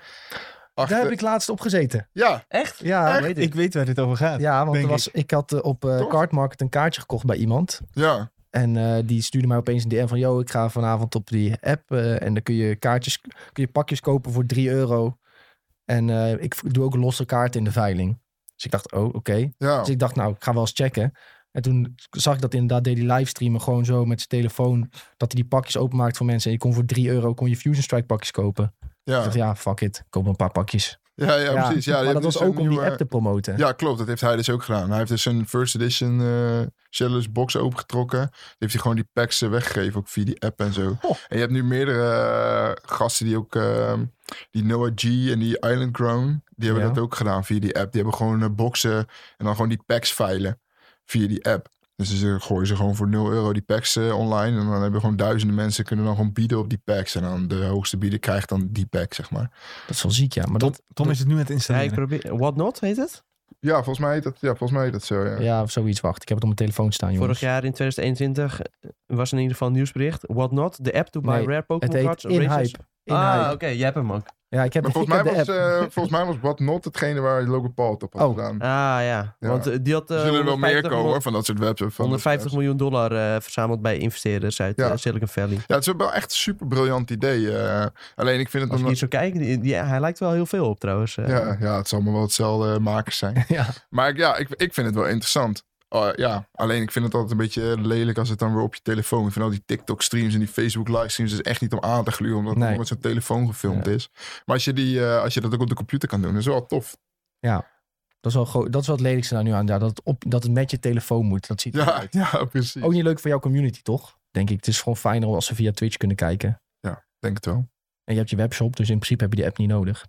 Achter... Daar heb ik laatst op gezeten. Ja, Echt? Ja, weet ik. Ik weet waar dit over gaat. ja want er was, ik. had eh, op eh Toch? Cardmarket een kaartje gekocht bij iemand. ja. En eh, die stuurde mij opeens een DM van... Yo, ik ga vanavond op die app. eh, en dan kun je kaartjes, kun je pakjes kopen voor 3 euro. En eh, ik doe ook losse kaarten in de veiling. Dus ik dacht, oh, oké. ja. Dus ik dacht, nou, ik ga wel eens checken. En toen zag ik dat inderdaad deed hij livestreamen gewoon zo met zijn telefoon. Dat hij die pakjes openmaakt voor mensen. En je kon voor 3 euro kon je Fusion Strike pakjes kopen. Ik dacht, ja, fuck it. Koop een paar pakjes. Ja, ja, precies. Ja, maar dat was dus ook om die app te promoten. Ja, klopt. Dat heeft hij dus ook gedaan. Hij heeft dus een first edition Shadowless box opengetrokken. Die heeft hij gewoon die packs eh, weggegeven, ook via die app en zo. Oh. En je hebt nu meerdere eh, gasten die ook eh, die Noah G en die Island Grown, die hebben Ja. dat ook gedaan via die app. Die hebben gewoon boxen en dan gewoon die packs veilen via die app. Dus ze gooien ze gewoon voor 0 euro die packs eh, online. En dan hebben gewoon duizenden mensen kunnen dan gewoon bieden op die packs. En dan de hoogste bieder krijgt dan die pack, zeg maar. Dat is wel ziek, ja. Maar Tom, dat, Tom is het nu met Ja, ik installeren. probeer... What Not heet het? Ja, volgens mij heet dat, ja, volgens mij heet dat zo, ja. ja, of zoiets. Wacht, ik heb het op mijn telefoon staan, jongens. Vorig jaar in 2021 was in ieder geval een nieuwsbericht. What Not, de app to buy Nee, rare Het Pokémon heet cards. In races. Hype. In ah, oké, jij hebt hem ook. Ja, ik heb, Maar ik volgens heb mij, de was, eh, volgens mij was What Not hetgene waar Logan Paul het op had Oh. gedaan. Ah ja, Ja. want eh, die had eh, er zullen er wel meer 150 komen hoor, van dat soort websites. van dat 150 soort miljoen dollar eh, verzameld bij investeerders uit Ja. Silicon Valley. Ja, het is wel echt een super briljant idee. alleen ik vind het Als dan... ik hier zo kijk, die, die- hij lijkt wel heel veel op trouwens. Ja, ja, het zal allemaal wel hetzelfde makers zijn. ja. Maar ik- ja, ik, ik vind het wel interessant. Oh, ja, alleen ik vind het altijd een beetje lelijk als het dan weer op je telefoon. Ik vind al die TikTok-streams en die Facebook-livestreams is echt niet om aan te gluren, omdat het Nee. met zo'n telefoon gefilmd is. Maar als je, die, eh, als je dat ook op de computer kan doen, dat is wel tof. Dat is wel, dat is wel het lelijkste daar nu aan. Ja, dat, het op, dat het met je telefoon moet. Dat ziet er Ja, uit. ja, precies. Ook niet leuk voor jouw community, toch? Denk ik. Het is gewoon fijner als ze via Twitch kunnen kijken. Denk het wel. En je hebt je webshop, dus in principe heb je die app niet nodig.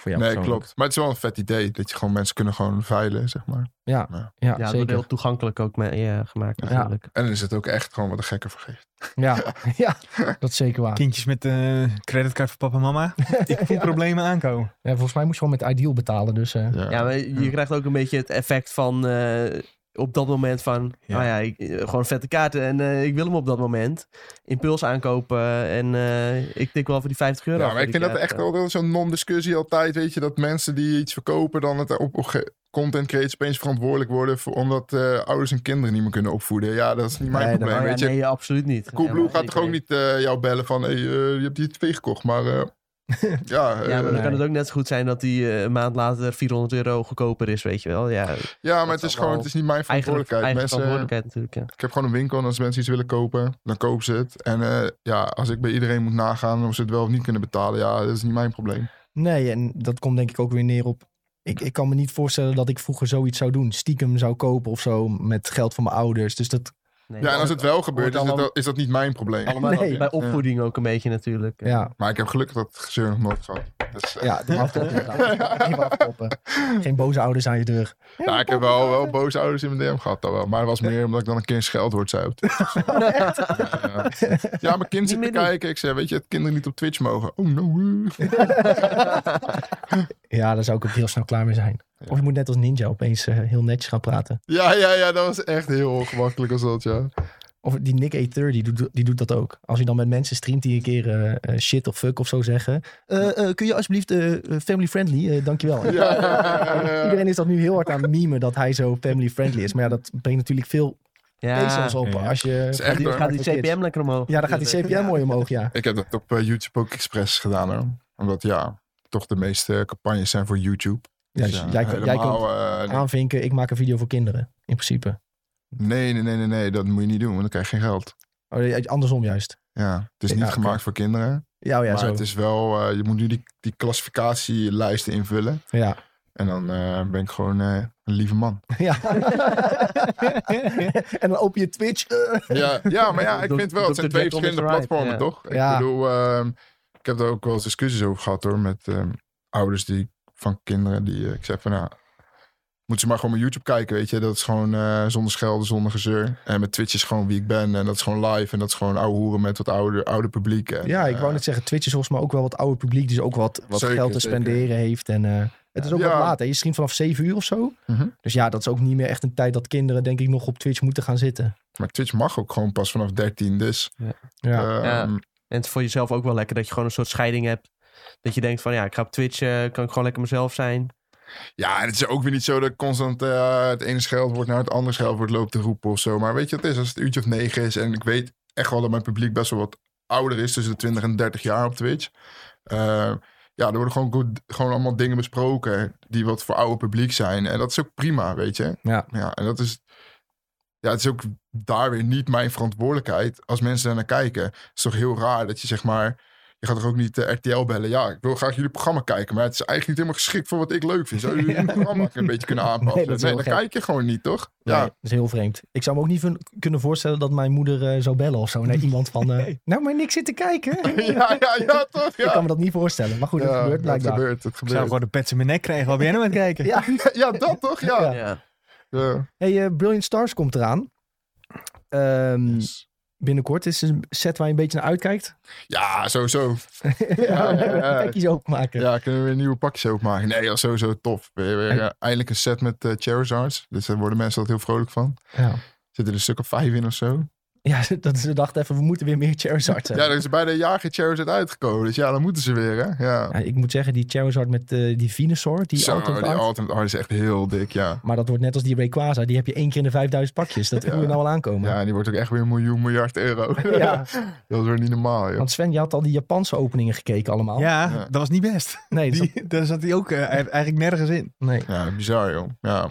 Voor jou nee, klopt. Maar het is wel een vet idee dat je gewoon mensen kunnen gewoon veilen, zeg maar. Ja, Ja. ja, zeker. heel toegankelijk ook mee, eh, gemaakt Ja. natuurlijk. En dan is het ook echt gewoon wat een gekke vergeet. Ja, ja, dat is zeker waar. Kindjes met eh creditcard voor papa en mama. Ik voel Ja. problemen aankomen. Ja, volgens mij moet je gewoon met Ideal betalen. Dus eh, Ja, Ja, maar je krijgt ook een beetje het effect van eh, op dat moment van, Ja. nou ja, ik, eh, gewoon vette kaarten en eh, ik wil hem op dat moment. Impuls aankopen en eh, ik tik wel voor die 50 euro. Ja, maar ik vind dat echt wel zo'n non-discussie altijd. Weet je, dat mensen die iets verkopen dan het op, content creators opeens verantwoordelijk worden. Voor, omdat ouders en kinderen niet meer kunnen opvoeden. Ja, dat is niet mijn Nee, probleem. Oh ja, weet je, nee, absoluut niet. Coolblue Ja, gaat toch ook niet jou bellen van hey, je hebt die tv gekocht. Maar ja, Ja, maar eh, dan Nee. kan het ook net zo goed zijn dat die eh, een maand later 400 euro goedkoper is, weet je wel. Ja, ja, maar het is gewoon, het is niet mijn verantwoordelijkheid. eigen mensen, verantwoordelijkheid natuurlijk, ja. ik heb gewoon een winkel en als mensen iets willen kopen, dan kopen ze het. En eh, ja, als ik bij iedereen moet nagaan of ze het wel of niet kunnen betalen, ja, dat is niet mijn probleem. nee, en dat komt denk ik ook weer neer op... Ik, ik kan me niet voorstellen dat ik vroeger zoiets zou doen. Stiekem zou kopen of zo met geld van mijn ouders. Dus dat, Nee, Ja, en als het wel gebeurt, is, het allemaal- wel- is dat niet mijn probleem. allemaal Nee. bij opvoeding ook een beetje natuurlijk. ja, Maar ik heb gelukkig dat gezeur nog nooit gehad. Dus, ja, doe afkloppen. Geen boze ouders aan je deur. Ja, ik heb wel, wel boze ouders in mijn DM gehad. Dat wel. Maar het was meer omdat ik dan een keer een scheldwoord zei. Ja, ja. mijn kind zit te kijken. Ik zei, weet je, dat kinderen niet op Twitch mogen. Oh no. Ja, daar zou ik ook heel snel klaar mee zijn. Ja. Of je moet net als Ninja opeens eh, heel netjes gaan praten. Ja, ja, ja, dat was echt heel ongemakkelijk als dat, ja. Of die Nick A30, die doet, die doet dat ook. Als hij dan met mensen streamt die een keer eh, eh, shit of fuck of zo zeggen. Eh, eh, kun je alsjeblieft family friendly? Eh, dankjewel. Ja, ja, ja, ja. Iedereen is dat nu heel hard aan memen dat hij zo family friendly is. Maar ja, dat brengt natuurlijk veel Ja, op ja. als je... is echt die, hoor. gaat die CPM lekker omhoog. Ja, dan gaat die CPM mooi omhoog, ja. Ik heb dat op YouTube ook expres gedaan. Hoor. Omdat ja, toch de meeste campagnes zijn voor YouTube. Ja Dus, ja, jij, kan- jij kunt eh, nee. aanvinken, ik maak een video voor kinderen. In principe. nee, nee, nee, nee, nee, dat moet je niet doen, want dan krijg je geen geld. Oh, ja, andersom juist. Ja, het is Ja, niet gemaakt voor kinderen. Ja, oh ja, maar zo. het is wel, eh, je moet nu die, die klassificatielijsten invullen. Ja. En dan eh, ben ik gewoon eh, een lieve man. ja. en dan open je Twitch. eh. Ja, ja maar ja, ik vind wel, het zijn twee verschillende platformen, ja. toch? Ik Ja. bedoel, ehm, ik heb daar ook wel eens discussies over gehad hoor, met ehm, ouders die, van kinderen die, eh, ik zeg van nou, moeten ze maar gewoon mijn YouTube kijken, weet je. Dat is gewoon eh, zonder schelden, zonder gezeur. En met Twitch is gewoon wie ik ben en dat is gewoon live en dat is gewoon ouwe hoeren met wat ouder, ouder publiek. En, Ja, ik wou eh, net zeggen, Twitch is volgens mij ook wel wat ouder publiek. Dus ook wat, wat Zeker, geld te zeker. spenderen heeft. En eh, het is ook Ja. wat laat. Hè? Je streamt vanaf 7 uur of zo. Mhm. Dus ja, dat is ook niet meer echt een tijd dat kinderen denk ik nog op Twitch moeten gaan zitten. Maar Twitch mag ook gewoon pas vanaf 13, dus... Ja. ehm, Ja. En het is voor jezelf ook wel lekker dat je gewoon een soort scheiding hebt. Dat je denkt van ja, ik ga op Twitch, eh, kan ik gewoon lekker mezelf zijn. Ja, en het is ook weer niet zo dat ik constant eh, het ene scheldwoord naar het andere scheldwoord loopt te roepen of zo. Maar weet je wat het is? Als het een uurtje of negen is en ik weet echt wel dat mijn publiek best wel wat ouder is, tussen de 20 en 30 jaar op Twitch. Eh, ja, er worden gewoon, goed, gewoon allemaal dingen besproken die wat voor ouder publiek zijn. En dat is ook prima, weet je. Ja. Ja, en dat is... Ja, het is ook daar weer niet mijn verantwoordelijkheid als mensen daar naar kijken. Het is toch heel raar dat je zeg maar... je gaat toch ook niet eh, RTL bellen? Ja, ik wil graag jullie programma kijken, maar het is eigenlijk niet helemaal geschikt voor wat ik leuk vind. Zou jullie Ja. het programma een beetje kunnen aanpassen? Nee, dat dan gek. kijk je gewoon niet, toch? Ja. Ja, dat is heel vreemd. Ik zou me ook niet kunnen voorstellen dat mijn moeder eh, zou bellen of zo. naar iemand van, eh, nou maar niks zitten kijken. ja, ja, ja, toch? Ik kan Ja, me dat niet voorstellen. Maar goed, dat ja gebeurt het blijkbaar. gebeurt, het Ik zou gebeurt. gewoon de pets in mijn nek krijgen. Wat ben jij nou aan het kijken? Ja. Ja, dat toch? Ja. Ja. Ja. Ja. Hey, Brilliant Stars komt eraan. Ehm, Binnenkort is een set waar je een beetje naar uitkijkt. Ja, sowieso. ja, ja. Pakjes openmaken. Ja, kunnen we weer nieuwe pakjes openmaken? Nee, dat sowieso tof. Weer, eindelijk een set met eh Charizards. Dus daar worden mensen altijd heel vrolijk van. Ja. Zitten er een stuk of vijf in of zo. Ja, dat ze dachten even, we moeten weer meer Charizard Ja, hebben. er is bijna een jaar geen Charizard uitgekomen. Dus ja, dan moeten ze weer, hè? Ja. Ja, ik moet zeggen, die Charizard met eh, die Venusaur, die Zo, alternate die art. alternate art is echt heel dik, ja. Maar dat wordt net als die Rayquaza, die heb je één keer in de 5000 pakjes. Dat Ja. voel je nou al aankomen. Ja, en die wordt ook echt weer een miljoen, miljard euro. Ja. dat is weer niet normaal, joh. Want Sven, je had al die Japanse openingen gekeken allemaal. Ja, Ja. dat was niet best. Nee, dat- daar zat hij ook eh, eigenlijk nergens in. nee. Ja, bizar, joh. Ja.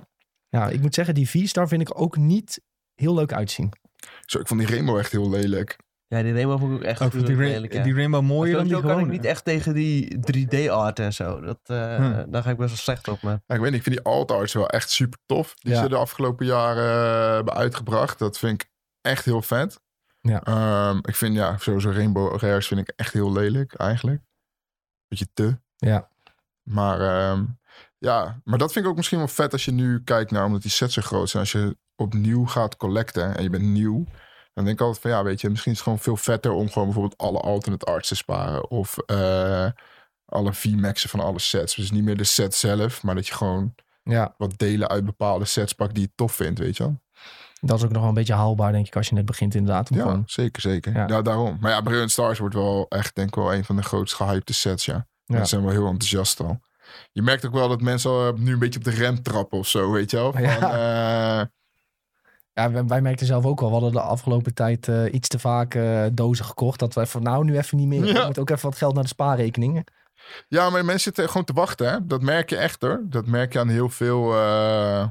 Ja, ik moet zeggen, die V-Star vind ik ook niet heel leuk uitzien. Zo, ik vond die Rainbow echt heel lelijk. Ja, die Rainbow vond ik ook echt Ook die, gruwelijk ra- lelijk, ja. die Rainbow mooier dan die Sowieso kan ik gewone. niet echt tegen die 3D-art en zo. Dat, eh. Daar ga ik best wel slecht op. Maar Ja, ik weet niet, ik vind die alt arts wel echt super tof. Die Ja. ze de afgelopen jaren eh, hebben uitgebracht. Dat vind ik echt heel vet. Ja. Ehm, ik vind ja, sowieso Rainbow Rares vind ik echt heel lelijk eigenlijk. Beetje te. Ja. Maar ehm, ja, maar dat vind ik ook misschien wel vet als je nu kijkt naar, omdat die sets zo groot zijn. Als je opnieuw gaat collecten en je bent nieuw. Dan denk ik altijd van ja, weet je, misschien is het gewoon veel vetter om gewoon bijvoorbeeld alle alternate arts te sparen. Of eh, alle V-maxen van alle sets. Dus niet meer de set zelf, maar dat je gewoon Ja, wat delen uit bepaalde sets pakt die je tof vindt, weet je wel. dat is ook nog wel een beetje haalbaar, denk ik, als je net begint inderdaad. Ja, gewoon, zeker, zeker. Ja. Ja. daarom. Maar ja, Brilliant Stars wordt wel echt, denk ik wel, een van de grootst gehypte sets, ja. Ja. Mensen zijn wel heel enthousiast al. Je merkt ook wel dat mensen al nu een beetje op de rem trappen of zo, weet je wel. Van, Ja. eh, Ja, wij, wij merkten zelf ook al, we hadden de afgelopen tijd eh, iets te vaak eh, dozen gekocht. Dat we even, nou nu even niet meer. Ja. Er moet ook even wat geld naar de spaarrekeningen. ja, maar mensen zitten gewoon te wachten, hè. Dat merk je echt, hoor. Dat merk je aan heel veel, eh,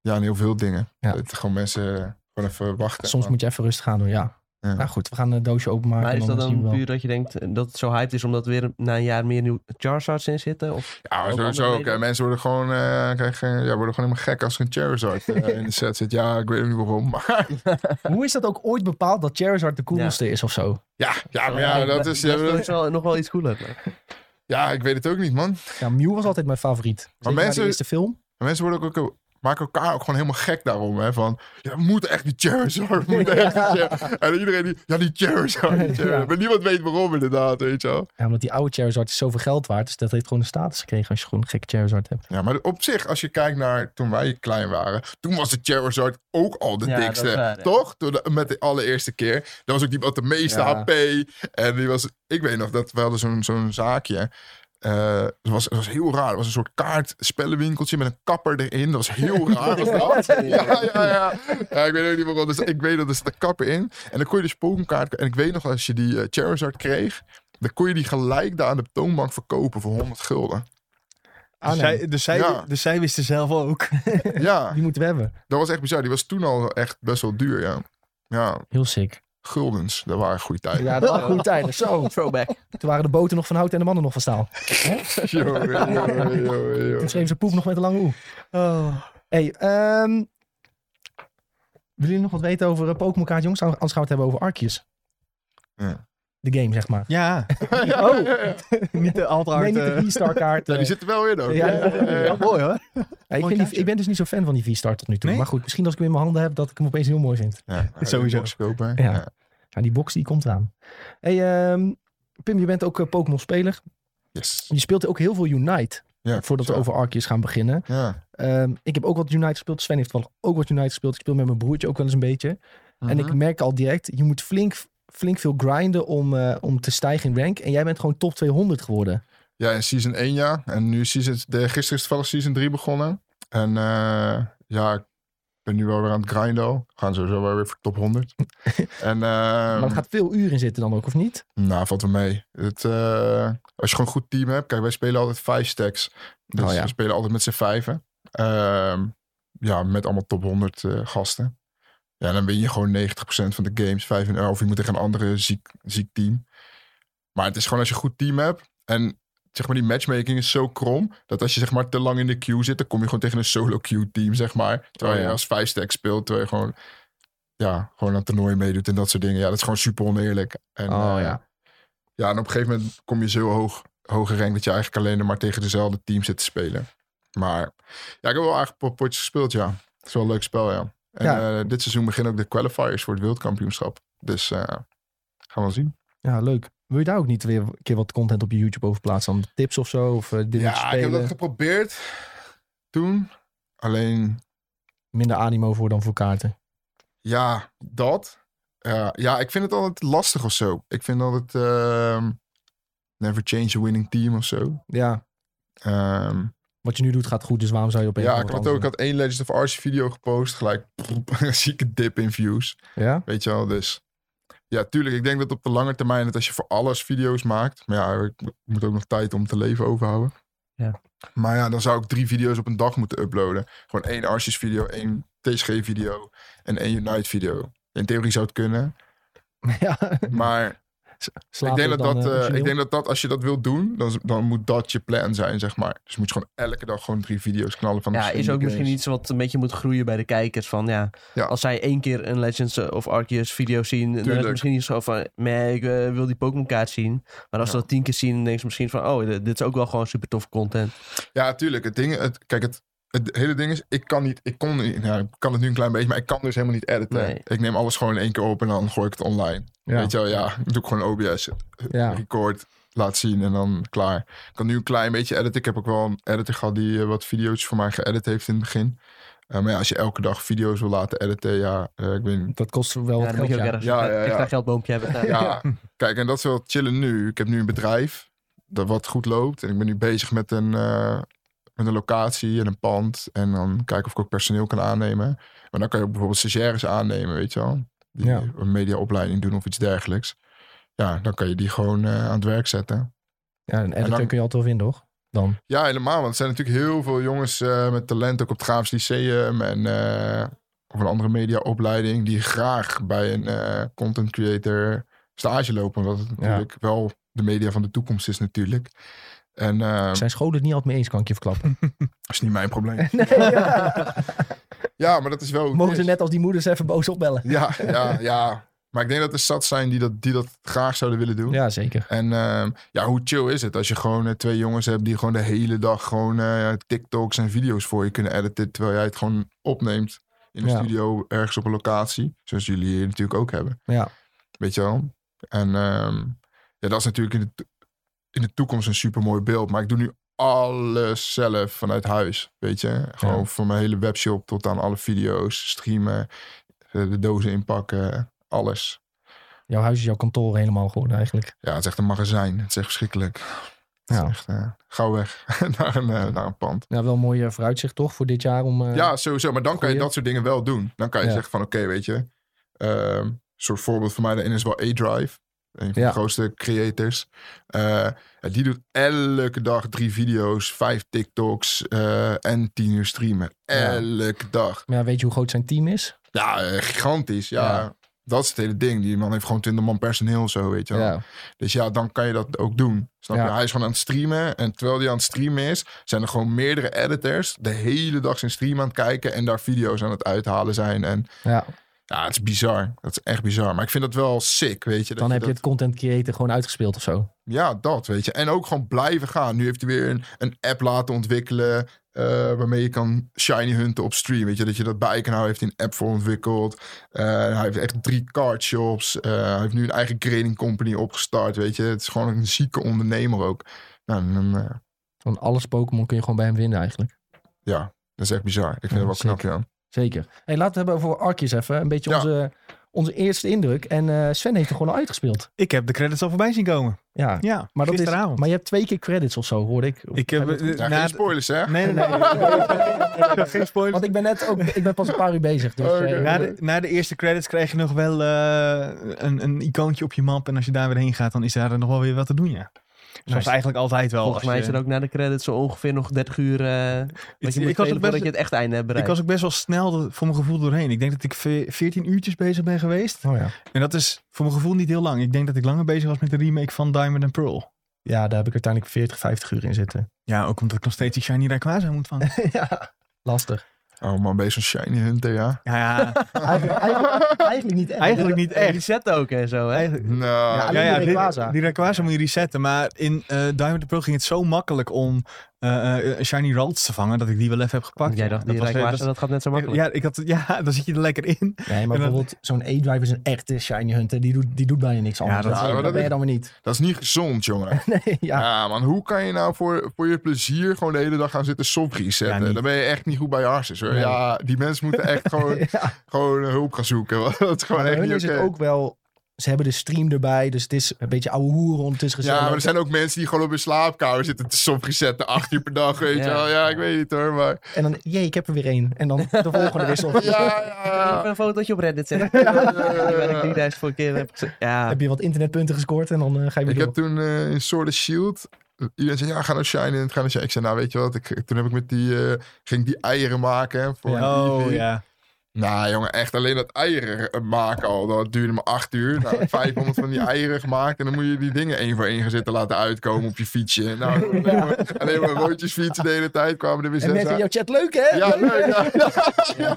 ja, aan heel veel dingen. Ja. Dat gewoon mensen gewoon even wachten. Soms moet je even rustig gaan doen, ja. Ja. Nou goed, we gaan een doosje openmaken. Maar is en dat dan zien dan we wel. puur dat je denkt eh, dat het zo hyped is omdat er weer na een jaar meer nieuw Charizards in zitten? Of Ja, maar sowieso ook. Mensen worden gewoon, eh, krijgen, ja, worden gewoon helemaal gek als er een Charizard eh, in de set zit. Ja, ik weet niet waarom. Maar Hoe is dat ook ooit bepaald dat Charizard de coolste is of zo? ja, ja, maar ja, dat is... Ja, dat is wel nog wel iets cooler. maar- ja, ik weet het ook niet, man. Ja, Mew was altijd mijn favoriet. Zeker na mensen- de eerste film. Maar mensen worden ook, ook, maken elkaar ook gewoon helemaal gek daarom. Hè? Van, ja, we moeten echt die Charizard. We moeten echt die Charizard. En dan iedereen die, ja, die Charizard. Die Charizard. Ja. Maar niemand weet waarom inderdaad, weet je wel. Ja, omdat die oude Charizard is zoveel geld waard. Dus dat heeft gewoon een status gekregen als je gewoon een gekke Charizard hebt. Ja, maar op zich, als je kijkt naar toen wij klein waren, toen was de Charizard ook al de Ja, dikste. is waar, ja. Toch? Toen de- met de allereerste keer. Dat was ook die met de meeste Ja. HP. En die was, ik weet nog dat we hadden zo'n zo'n zaakje. Eh, het, was, het was heel raar. Het was een soort kaartspellenwinkeltje met een kapper erin. Dat was heel raar. Was dat. Ja, ja, ja. ja, ik weet ook niet waarom. Dus ik weet dat er zit een kapper in. En dan kon je dus Pokémon-kaart... En ik weet nog, als je die eh, Charizard kreeg... dan kon je die gelijk daar aan de toonbank verkopen voor 100 gulden. Ah, dus, nee. zij, dus, zij, Ja. dus zij wisten zelf ook. Ja, Die moeten we hebben. dat was echt bizar. Die was toen al echt best wel duur, ja. Ja, Heel sick. Guldens. Dat waren goede tijden. Ja, dat waren goede tijden. Zo. Throwback. Toen waren de boten nog van hout en de mannen nog van staal. Yo, yo, yo, yo. Toen schreven ze poep nog met een lange oe. Hey, ehm willen jullie nog wat weten over Pokémon kaart, jongens? Anders gaan we het hebben over Arceus. Ja. De game, zeg maar. Ja, Oh, niet de alt nee, niet de V-Star kaart. Ja, eh. die zitten wel in ook. Ja, ja, ja, ja. Ja, mooi hoor. Ja, ik, vind die- ik ben dus niet zo fan van die V-Star tot nu toe. Nee? Maar goed, misschien als ik hem in mijn handen heb, dat ik hem opeens heel mooi vind. Ja, Sowieso. box kopen. Ja. Ja. Die box die komt eraan. Hey, ehm, Pim, je bent ook eh, Pokémon-speler. Yes. Je speelt ook heel veel Unite. Ja, Voordat we over Arceus gaan beginnen. Ja. Ehm, ik heb ook wat Unite gespeeld. Sven heeft wel ook wat Unite gespeeld. Ik speel met mijn broertje ook wel eens een beetje. En ik Mhm. merk al direct, je moet flink, flink veel grinden om, eh, om te stijgen in rank. En jij bent gewoon top 200 geworden. Ja, in season 1 ja. En nu season, de, gisteren is toevallig season 3 begonnen. En eh, ja, ik ben nu wel weer aan het grinden. We gaan sowieso wel weer voor top 100. en, maar uh, er gaat veel uren in zitten dan ook, of niet? Nou, valt wel mee. Het, eh, als je gewoon een goed team hebt. Kijk, wij spelen altijd vijf stacks. Dus Oh ja. we spelen altijd met z'n vijven. Ehm, ja, met allemaal top 100 eh, gasten. Ja, dan win je gewoon 90% van de games. Vijf en, of je moet tegen een andere ziek, ziek team. Maar het is gewoon als je een goed team hebt. En zeg maar, die matchmaking is zo krom. Dat als je zeg maar te lang in de queue zit. dan kom je gewoon tegen een solo queue team, zeg maar. Terwijl Oh, je als vijf stack speelt. Terwijl je gewoon. Ja, gewoon aan toernooi meedoet en dat soort dingen. Ja, dat is gewoon super oneerlijk. En, Oh, eh, ja. ja, en op een gegeven moment kom je zo hoog, hoge rank dat je eigenlijk alleen maar tegen dezelfde team zit te spelen. Maar ja, ik heb wel eigenlijk potjes gespeeld, ja. Het is wel een leuk spel, ja. En Ja. eh, dit seizoen beginnen ook de qualifiers voor het wereldkampioenschap. Dus eh, gaan we wel zien. Ja, leuk. Wil je daar ook niet weer een keer wat content op je YouTube over plaatsen? Dan tips of zo? Of uh, dingen Ja, spelen? ik heb dat geprobeerd toen. Alleen, Minder animo voor dan voor kaarten. ja, dat. Ja, ja, ik vind het altijd lastig of zo. Ik vind altijd ehm, never change a winning team of zo. Ja, Ehm, wat je nu doet gaat goed, dus waarom zou je opeens ja, ik had ook ik had één Legends of Arceus video gepost. Gelijk een zieke dip in views. Ja? Weet je wel, dus... Ja, tuurlijk. Ik denk dat op de lange termijn... dat als je voor alles video's maakt... Maar ja, ik moet ook nog tijd om te leven overhouden. Ja. Maar ja, dan zou ik drie video's op een dag moeten uploaden. Gewoon één Arceus video, één TSG video en één Unite video. In theorie zou het kunnen. ja. Maar ik denk dat, dan, dat, eh, eh, ik denk dat dat als je dat wilt doen... Dan, dan moet dat je plan zijn, zeg maar. Dus moet je gewoon elke dag gewoon drie video's knallen van Ja, is ook misschien iets wat een beetje moet groeien bij de kijkers. Van ja, Ja. als zij één keer een Legends of Arceus video zien, dan is het misschien niet zo van, nee, ik eh, wil die Pokémon kaart zien. Maar als ze Ja. dat tien keer zien, dan denken ze misschien van, oh, dit is ook wel gewoon super toffe content. Ja, tuurlijk. Het ding, het, kijk, het, het hele ding is, ik kan niet, ik kon, niet- ja, ik kan het nu een klein beetje, maar ik kan dus helemaal niet editen. Nee. Ik neem alles gewoon in één keer op en dan gooi ik het online. Ja. Weet je wel, ja, doe ik gewoon OBS, Ja. record, laat zien en dan klaar. Ik kan nu een klein beetje editen. Ik heb ook wel een editor gehad die eh, wat video's voor mij geëdit heeft in het begin. Eh, maar ja, als je elke dag video's wil laten editen, ja, eh, ik weet niet. Dat kost wel Ja, wat geld, ja. ergens Ja, een ja, ja. extra geldboompje hebben. Ja, kijk, en dat is wel chillen nu. Ik heb nu een bedrijf dat wat goed loopt. En ik ben nu bezig met een, eh, met een locatie en een pand. En dan kijken of ik ook personeel kan aannemen. Maar dan kan je ook bijvoorbeeld stagiaires aannemen, weet je wel. Die Ja. een mediaopleiding doen of iets dergelijks. Ja, dan kan je die gewoon eh, aan het werk zetten. Ja, een editor dan- kun je altijd wel vinden, toch? Dan. Ja, helemaal. Want er zijn natuurlijk heel veel jongens eh, met talent ook op het Graafs Lyceum. En, eh, of een andere mediaopleiding. Die graag bij een content creator stage lopen. Omdat het natuurlijk wel de media van de toekomst is natuurlijk. En eh, Zijn scholen het niet altijd mee eens, kan ik je verklappen. dat is niet mijn probleem. nee, ja. Ja, maar dat is wel Mogen ze net als die moeders even boos opbellen? Ja, ja, ja. Maar ik denk dat er zat zijn die dat, die dat graag zouden willen doen. Ja, zeker. En ehm, ja, hoe chill is het als je gewoon eh, twee jongens hebt die gewoon de hele dag gewoon eh, TikToks en video's voor je kunnen editen. Terwijl jij het gewoon opneemt in een Ja. studio ergens op een locatie. Zoals jullie hier natuurlijk ook hebben. Ja. Weet je wel? En ehm, ja, dat is natuurlijk in de, in de toekomst een super mooi beeld. Maar ik doe nu alles zelf vanuit huis. Weet je? Gewoon Ja. van mijn hele webshop tot aan alle video's, streamen, eh, de dozen inpakken, alles. Jouw huis is jouw kantoor helemaal geworden eigenlijk. Ja, het is echt een magazijn. Het is echt verschrikkelijk. Het Ja. is echt eh, gauw weg naar, een, eh, naar een pand. Ja, wel een mooi vooruitzicht toch voor dit jaar om... eh, ja, sowieso. Maar dan kan je dat soort dingen wel doen. Dan kan je Ja. zeggen van oké, weet je. ehm, een soort voorbeeld voor mij daarin is wel A-Drive. Een van Ja. de grootste creators. Eh, die doet elke dag drie video's, vijf TikToks eh, en tien uur streamen. Ja. Elke dag. Maar ja, weet je hoe groot zijn team is? Ja, eh, gigantisch. Ja. Dat is het hele ding. Die man heeft gewoon 20 man personeel zo, weet je wel. Ja. Dus ja, dan kan je dat ook doen. Snap je? Hij is gewoon aan het streamen. En terwijl hij aan het streamen is, zijn er gewoon meerdere editors de hele dag zijn stream aan het kijken en daar video's aan het uithalen zijn. En ja. Ja, het is bizar. Dat is echt bizar. Maar ik vind dat wel sick, weet je. dat Dan heb je dat- het content creator gewoon uitgespeeld of zo. Ja, dat, weet je. En ook gewoon blijven gaan. Nu heeft hij weer een, een app laten ontwikkelen. eh, waarmee je kan shiny hunten op stream. Weet je, dat je dat bij kan houden. Heeft hij een app voor ontwikkeld. Eh, hij heeft echt drie card shops. Eh, hij heeft nu een eigen grading company opgestart. Weet je, het is gewoon een zieke ondernemer ook. Nou, dan, Van alles Pokémon kun je gewoon bij hem vinden eigenlijk. ja, dat is echt bizar. Ik vind Ja, het wel knap, ja. Zeker. Hey, laten we het hebben over Arceus even. Een beetje Ja. onze, onze eerste indruk. En eh, Sven heeft er gewoon al uitgespeeld. Ik heb de credits al voorbij zien komen. Ja, Ja, maar, dat is, maar je hebt twee keer credits of zo, hoorde ik. ik heb, Heb ik het eh, ja na geen spoilers, hè? Nee, nee, nee. geen spoilers. Want ik ben net ook, ik ben pas een paar uur bezig. Dus, eh, Na de, na de eerste credits krijg je nog wel eh, een, een icoontje op je map. En als je daar weer heen gaat, dan is daar nog wel weer wat te doen, ja. Zoals eigenlijk altijd wel. Volgens mij je- is er ook na de credits zo ongeveer nog 30 uur... eh dat je ik moet was spelen ook best- voordat je het echt einde hebt Ik bereikt. was ook best wel snel de- voor mijn gevoel doorheen. Ik denk dat ik ve- 14 uurtjes bezig ben geweest. Oh ja. En dat is voor mijn gevoel niet heel lang. Ik denk dat ik langer bezig was met de remake van Diamond and Pearl. ja, daar heb ik uiteindelijk 40, 50 uur in zitten. Ja, ook omdat ik nog steeds die Shiny Rayquaza moet vangen. ja, lastig. Oh man, ben je zo'n shiny hunter, ja? Ja, ja. Eigenlijk, eigenlijk, eigenlijk niet echt. Eigenlijk niet echt. reset ook en zo, hè? Eigenlijk- Nou, Ja, ja, ja, die Rayquaza. Die, die Rayquaza moet je resetten. Maar in eh, Diamond Pearl ging het zo makkelijk om eh, eh, Shiny Ralts te vangen dat ik die wel even heb gepakt. Jij Ja, dacht, die was- dat dat gaat net zo makkelijk. Ja, ik had, ja, dan zit je er lekker in. Nee, maar bijvoorbeeld zo'n A-Drive is een echte shiny hunter. Die doet, die doet bijna niks anders. dat- dat, Ja, maar dat dat ben je dan weer niet. dat is niet gezond, jongen. Nee, ja. Ja. man, hoe kan je nou voor, voor je plezier gewoon de hele dag gaan zitten soft resetten? Ja, niet. dan ben je echt niet goed bij je hoor. Nee. Ja, die mensen moeten echt gewoon, ja. gewoon hulp gaan zoeken. Dat is gewoon Maar echt niet is het ook wel... Ze hebben de stream erbij, dus het is een beetje ouwe hoeren ondertussen Ja, gezellig. maar er zijn ook mensen die gewoon op hun slaapkamer zitten te soft resetten. Acht uur per dag, weet je Ja. wel. Ja, ik weet niet hoor, maar... En dan, jee, ik heb er weer één. En dan de volgende wissel. Ja, ja, Even een fotootje op Reddit zetten. ja. Ik ben ik 3000 voor een keer heb gezegd. Ja, Heb je wat internetpunten gescoord en dan eh, ga je weer Ik door. heb toen eh, in Sword of Shield. Iedereen zei, ja, ga nou shine. Ga nou shine. Ik zei, nou weet je wat. Ik, toen heb ik met die, eh, ging ik die eieren maken. Voor Ja. Oh EV. ja. Nou jongen, echt alleen dat eieren maken al. Dat duurde maar acht uur. Nou, 500 van die eieren gemaakt. En dan moet je die dingen één voor één gaan zitten laten uitkomen op je fietsje. Nou, alleen maar, alleen maar rondjes fietsen de hele tijd. Kwamen er weer En zes mensen in uit. jouw chat, leuk hè? Ja, leuk. Ja, ja, ja.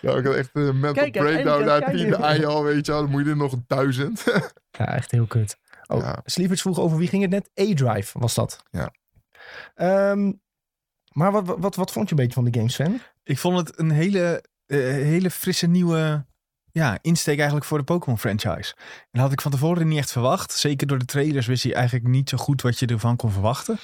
Ja, ik had echt een mental Kijk, en breakdown eindelijk na een tiende shiny. ei al, weet je wel. Dan moet je er nog duizend. Ja, echt heel kut. Oh, Ja. Sleeper's vroeg over wie ging het net? A-Drive was dat. Ja. Ehm, maar wat, wat, wat vond je een beetje van de games, Sven? Ik vond het een hele, eh, hele frisse nieuwe ja, insteek eigenlijk voor de Pokémon franchise. En dat had ik van tevoren niet echt verwacht. Zeker door de trailers wist je eigenlijk niet zo goed wat je ervan kon verwachten.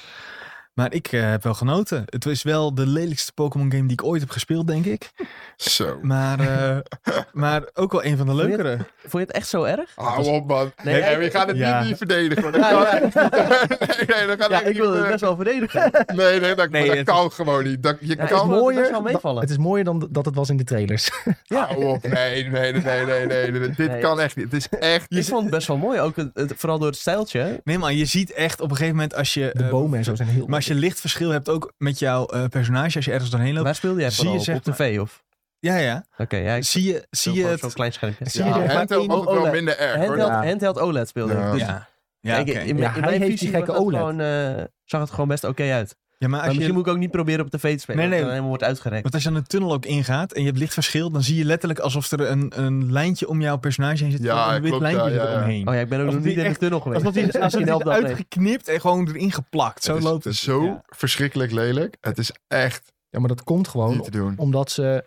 Maar ik eh, heb wel genoten. Het is wel de lelijkste Pokémon game die ik ooit heb gespeeld, denk ik. Zo. Maar, eh, maar ook wel een van de je het- leukere. vond je het echt zo erg? Hou op, man. Nee, Nee, je gaat het ja. niet, niet verdedigen. hoor. Dat Ja, kan ja. echt niet. nee, nee, dat gaat Ja, ik wil niet, het best wel verdedigen. Nee, nee, dat, Nee, dat het- kan gewoon niet. Dat, je Ja, kan... het mooier wel dan- meevallen. Het is mooier dan dat het was in de trailers. Ja. Hou op. Nee, nee, nee, nee, nee, nee, nee. Dit Nee. kan echt niet. Het is echt... Ik vond het best wel mooi, ook het, het- vooral door het stijltje. Nee man, je ziet echt op een gegeven moment als je... De eh, bomen en zo zijn heel Maar als je lichtverschil hebt ook met jouw eh, personage, als je ergens doorheen loopt. Waar speelde jij zie je, op? zeg op tv of? Ja, ja. Oké, ja, ik Zie je, zie je het... Zo'n klein schermpje. Zie je Ja, maar handheld was wel OLED. minder erg, hoor. Handheld, Ja. handheld OLED speelde ik. Ja. Dus Ja, ja ik- oké. in, Ja, in hij mijn heeft visie die gekke OLED. Gewoon, eh, zag het gewoon best oké uit. Ja, maar Maar als je, misschien moet ik ook niet proberen op tv te spelen. Nee, nee. dan helemaal wordt uitgerekt. Want als je aan een tunnel ook ingaat en je hebt lichtverschil, dan zie je letterlijk alsof er een, een lijntje om jouw personage heen zit. Ja, en een wit klopt, lijntje ja, ja, ja. eromheen. Oh ja, ik ben ook nog niet in de tunnel geweest. Alsof die, alsof Misschien die uitgeknipt en gewoon erin geplakt. Zo Het loopt Het zo Ja. verschrikkelijk lelijk. Het is echt Ja, maar dat komt gewoon niet te doen. omdat ze...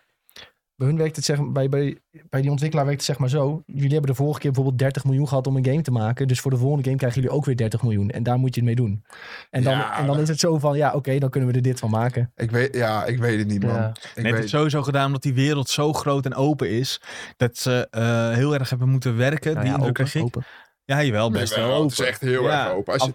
Bij hun werkt het zeg, bij, bij, bij die ontwikkelaar werkt het zeg maar zo. Jullie hebben de vorige keer bijvoorbeeld 30 miljoen gehad om een game te maken. Dus voor de volgende game krijgen jullie ook weer 30 miljoen. En daar moet je het mee doen. En dan, Ja. en dan is het zo van, ja oké, dan kunnen we er dit van maken. Ik weet, ja, ik weet het niet, man. Ja. Ik Nee, het is sowieso gedaan omdat die wereld zo groot en open is. Dat ze eh, heel erg hebben moeten werken. Nou die ja, indruk open, kreeg ik. open. Ja, jawel, best wel, wel Het is echt heel Ja. erg open. Als je,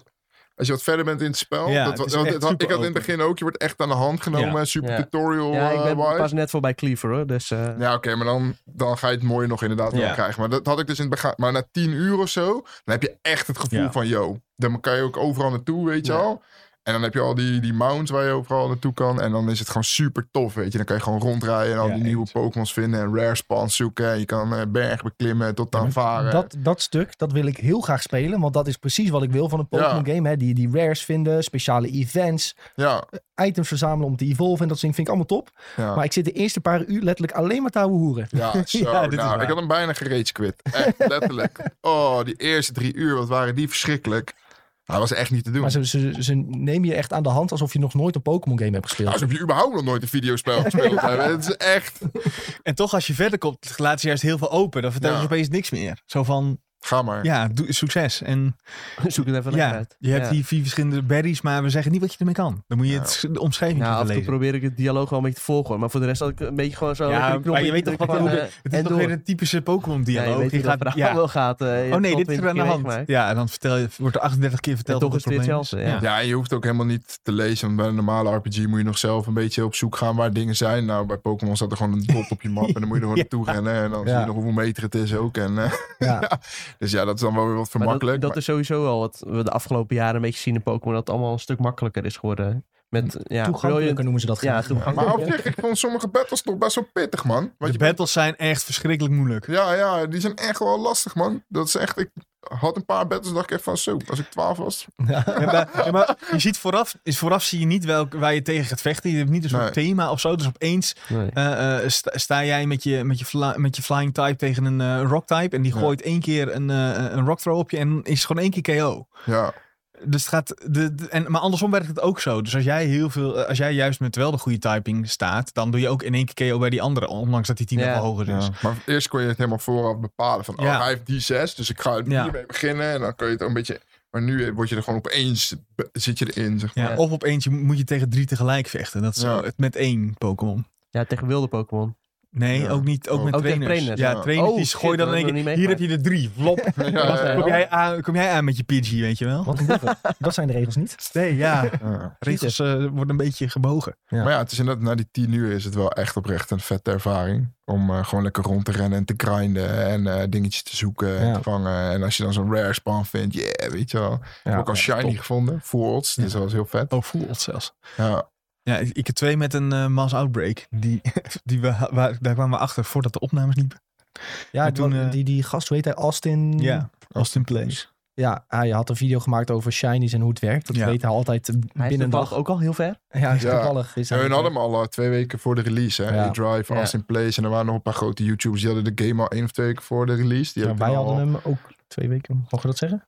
als je wat verder bent in het spel. Ja, dat, het had- ik had in het begin ook. Je wordt echt aan de hand genomen. Ja. Super Ja. tutorial Ja, ik ben wise. pas net voorbij Cleaver hoor. Dus, eh, Ja, oké, maar dan, dan ga je het mooie nog inderdaad wel krijgen. Maar dat had ik dus in het begin. Maar na tien uur of zo, dan heb je echt het gevoel Ja. van, yo, dan kan je ook overal naartoe, weet je Ja. al. En dan heb je al die, die mounts waar je overal naartoe kan. En dan is het gewoon super tof, weet je. Dan kan je gewoon rondrijden en al Ja, die nieuwe. Pokémons vinden. En rare spawns zoeken. En je kan eh, berg beklimmen tot aan varen. Dat, dat stuk, dat wil ik heel graag spelen. Want dat is precies wat ik wil van een Pokémon game. Hè? Die, die rares vinden, speciale events, Ja, items verzamelen om te evolven. En dat soort dingen vind ik allemaal top. Maar ik zit de eerste paar uur letterlijk alleen maar te hoeren. Ja, zo. Nou, ik had hem bijna gerage quit. Echt, letterlijk. Oh, die eerste drie uur, wat waren die verschrikkelijk. Hij was echt niet te doen. Maar ze, ze, ze nemen je echt aan de hand alsof je nog nooit een Pokémon game hebt gespeeld. Alsof je überhaupt nog nooit een videospel gespeeld hebt. Het is echt... En toch als je verder komt, laten ze juist heel veel open. Dan vertellen Ja. ze opeens niks meer. Zo van, Ga maar. ja, doe, succes. En zoek het even ja, uit. je hebt Ja. die vier verschillende berries, maar we zeggen niet wat je ermee kan. Dan moet je Ja. het, de omschrijving Ja, af even en toe lezen. probeer ik het dialoog wel een beetje te volgen. Maar voor de rest had ik een beetje gewoon zo... Ja, die maar je weet toch wat er van, hoe eh, Het is toch weer een typische Pokémon Ja, dialoog. je weet Je hoe dat gaat- ja. wel gaat. eh, Oh nee, dit is er 20 aan de hand. Ja, en dan vertel je, wordt er 38 keer verteld En toch is het weer probleem hetzelfde, ja. Ja, en je hoeft ook helemaal niet te lezen. Want bij een normale RPG moet je nog zelf een beetje op zoek gaan waar dingen zijn. Nou, bij Pokémon staat er gewoon een dot op je map. En dan moet je er gewoon naartoe rennen. En dan zie je nog hoeveel meter het is ook. En eh, Ja. Dus ja, dat is dan wel weer wat Maar dat, vermakkelijk. dat maar- is sowieso al wat we de afgelopen jaren een beetje zien in Pokémon. Dat het allemaal een stuk makkelijker is geworden. Met ja, Toegankelijker noemen ze dat Ja. Maar op zich, ik vond sommige battles toch best wel pittig, man. Want De je battles zijn echt verschrikkelijk moeilijk. Ja, ja, die zijn echt wel lastig, man. Dat is echt... Ik had een paar battles, dacht ik echt van zo. Als ik 12 was. Ja, maar, je ziet vooraf, is vooraf zie je niet welk, waar je tegen gaat vechten. Je hebt niet een soort Nee. thema of zo. Dus opeens Nee. eh, eh, sta, sta jij met je, met, je fly- met je flying type tegen een eh, rock type. En die Ja. gooit één keer een, eh, een rock throw op je. En is gewoon één keer KO. Ja, Dus gaat. De, de- en, maar andersom werkt het ook zo. Dus als jij heel veel. eh, Als jij juist met wel de goede typing staat. Dan doe je ook in één keer KO bij die andere. Ondanks dat die 10 Ja. level hoger is. ja. Maar eerst kon je het helemaal vooraf bepalen. Van, Ja. oh, hij heeft die 6, dus ik ga er Ja. hiermee beginnen. En dan kun je het een beetje... Maar nu word je er gewoon opeens... Zit je erin, zeg maar. Ja, Of opeens je- moet je tegen drie tegelijk vechten. Dat is Ja. zo, het met één Pokémon. Ja, tegen wilde Pokémon. Nee, Ja. ook niet. Ook Oh. met Ook trainers. trainers, Ja, ja. trainers Oh, die gooien dan dat we nog Hier heb je er drie. Flop. Ja, ja, ja. Kom, jij aan, kom jij aan met je Pidgey, weet je wel? Wat een boeven. Dat zijn de regels niet. Nee, ja. Ja. Regels eh, worden een beetje gebogen. Ja. Maar ja, het is inderdaad, na die 10 uur is het wel echt oprecht een vette ervaring. Om eh, gewoon lekker rond te rennen en te grinden. En eh, dingetjes te zoeken en Ja. te vangen. En als je dan zo'n rare spawn vindt, yeah, weet je wel. Ja, ook al shiny top. gevonden, full odds. Dus Ja. dat was heel vet. Oh, voelt zelfs. Ja, Ja, ik ik heb twee met een eh mass outbreak. Die, die we, waar, daar kwamen we achter voordat de opnames liepen. Ja, Maar toen, eh, die, die gast, hoe heet hij? Austin. Ja, Austin Place. Ja, hij had een video gemaakt over shinies en hoe het werkt. Dat Ja. weet hij altijd eh, Hij is binnen een dag. ook al heel ver. Ja, is Ja. toevallig. Is Ja, hun hadden hem al twee weken voor de release. Hè? Ja. A-Drive, Ja. Austin Place. En er waren nog een paar grote YouTubers. Die hadden de game al één of twee weken voor de release. Die wij al- hadden hem ook twee weken. Mogen we dat zeggen?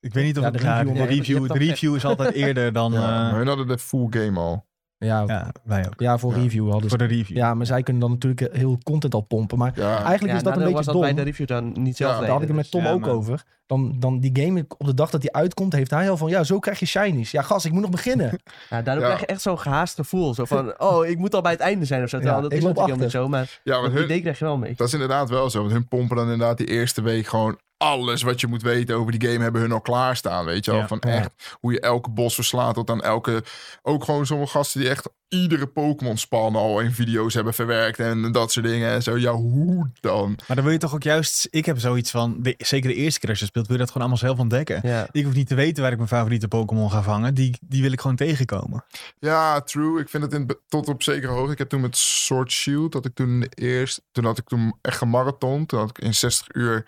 Ik weet niet of Ja, het de review- de review, de review is altijd eerder dan. Maar hun hadden de full game al. Ja, ja. ja wij ook. voor Ja. review hadden ze. Voor de review. Ja, maar zij kunnen dan natuurlijk heel content al pompen. Maar Ja, eigenlijk Ja, is dat een nadeel beetje was dat dom. bij de review dan niet zelf Ja, Daar had ik het met Tom Ja, ook maar- over. Dan, dan die game op de dag dat die uitkomt, heeft hij al van... Ja, zo krijg je shinies. Ja, gast, ik moet nog beginnen. Ja, daardoor Ja. krijg je echt zo'n gehaast gevoel. Zo van, oh, ik moet al bij het einde zijn of zo. Dat ik is natuurlijk helemaal niet zo. Maar ja want dat hun, idee krijg je wel mee. dat is inderdaad wel zo. Want hun pompen dan inderdaad die eerste week gewoon alles wat je moet weten over die game hebben hun al klaarstaan. Weet je wel? Ja. Van Ja. echt hoe je elke bos verslaat tot aan elke... Ook gewoon sommige gasten die echt iedere Pokémon span al in video's hebben verwerkt en dat soort dingen. En zo, ja, hoe dan? Maar dan wil je toch ook juist. Ik heb zoiets van. De, zeker de eerste keer als je speelt, wil je dat gewoon allemaal zelf ontdekken. Ja. Ik hoef niet te weten waar ik mijn favoriete Pokémon ga vangen. Die, die wil ik gewoon tegenkomen. Ja, true. Ik vind het in, tot op zekere hoogte. Ik heb toen met Sword Shield, dat ik toen eerst, toen had ik toen echt gemarathon. Toen had ik in 60 uur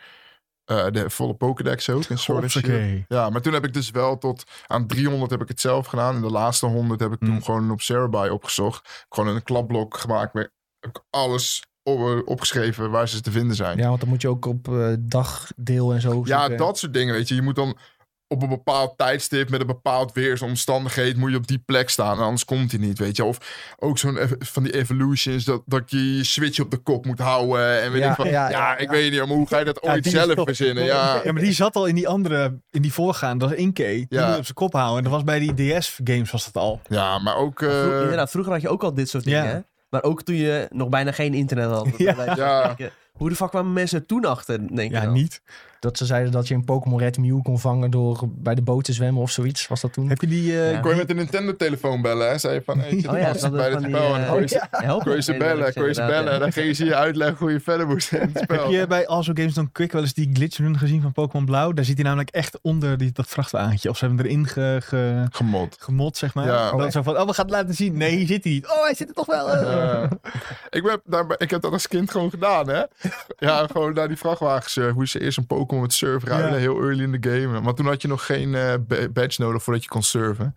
eh, de volle Pokédex ook Shield. Hoppakee. Ja, maar toen heb ik dus wel tot aan 300 heb ik het zelf gedaan. En de laatste 100 heb ik toen Hmm. gewoon op Cerebi opgezocht. Gewoon een klapblok gemaakt met heb ik alles op, opgeschreven waar ze te vinden zijn. Ja, want dan moet je ook op eh, dagdeel en zo Ja, zoeken. dat soort dingen, weet je. Je moet dan op een bepaald tijdstip met een bepaald weersomstandigheid moet je op die plek staan. Anders komt hij niet, weet je. Of ook zo'n van die evolutions, dat, dat je je switch op de kop moet houden. En weet Ja, ik van, ja, ja, ja, ik ja. weet niet, maar hoe ga je dat Ja, ooit zelf toch- verzinnen? Ja, Ja, maar die zat al in die andere, in die voorgaande, dat was Inke. Die Ja. moet je op zijn kop houden. En dat was bij die DS-games was dat al. ja maar ook... eh, inderdaad, vroeger had je ook al dit soort dingen. Ja. hè? Maar ook toen je nog bijna geen internet had. Ja. Hoe de fuck kwamen mensen toen achter, denk je Ja, dan? niet. Dat ze zeiden dat je een Pokémon Red Mew kon vangen door bij de boot te zwemmen of zoiets. Was dat toen? Heb je die... eh, Ja. kon je met een Nintendo-telefoon bellen, hè? Zei je van, hey, ik zit Oh ja, dat bij die, spel. en dan eh, kon je ze- help kon je ze me, bellen, kon je ze bellen. En ja. dan ging je je uitleggen hoe je verder moest in het Heb spel. je bij Also Games Don't Quick wel eens die glitch run gezien van Pokémon Blauw? Daar zit hij namelijk echt onder die, dat vrachtwagentje. Of ze hebben hem erin ge, ge- Gemod. gemot, zeg maar. Ja. En dan zo van, oh, we gaan het laten zien. Nee, hier zit hij niet. Oh, hij zit er toch wel. ik, ben, daar, ik heb dat als kind gewoon gedaan, hè? Ja, gewoon naar die vrachtwagens. eh, hoe ze eerst een Pokémon met surf ruilen, Ja. heel early in de game. Maar toen had je nog geen eh, ba- badge nodig voordat je kon surfen.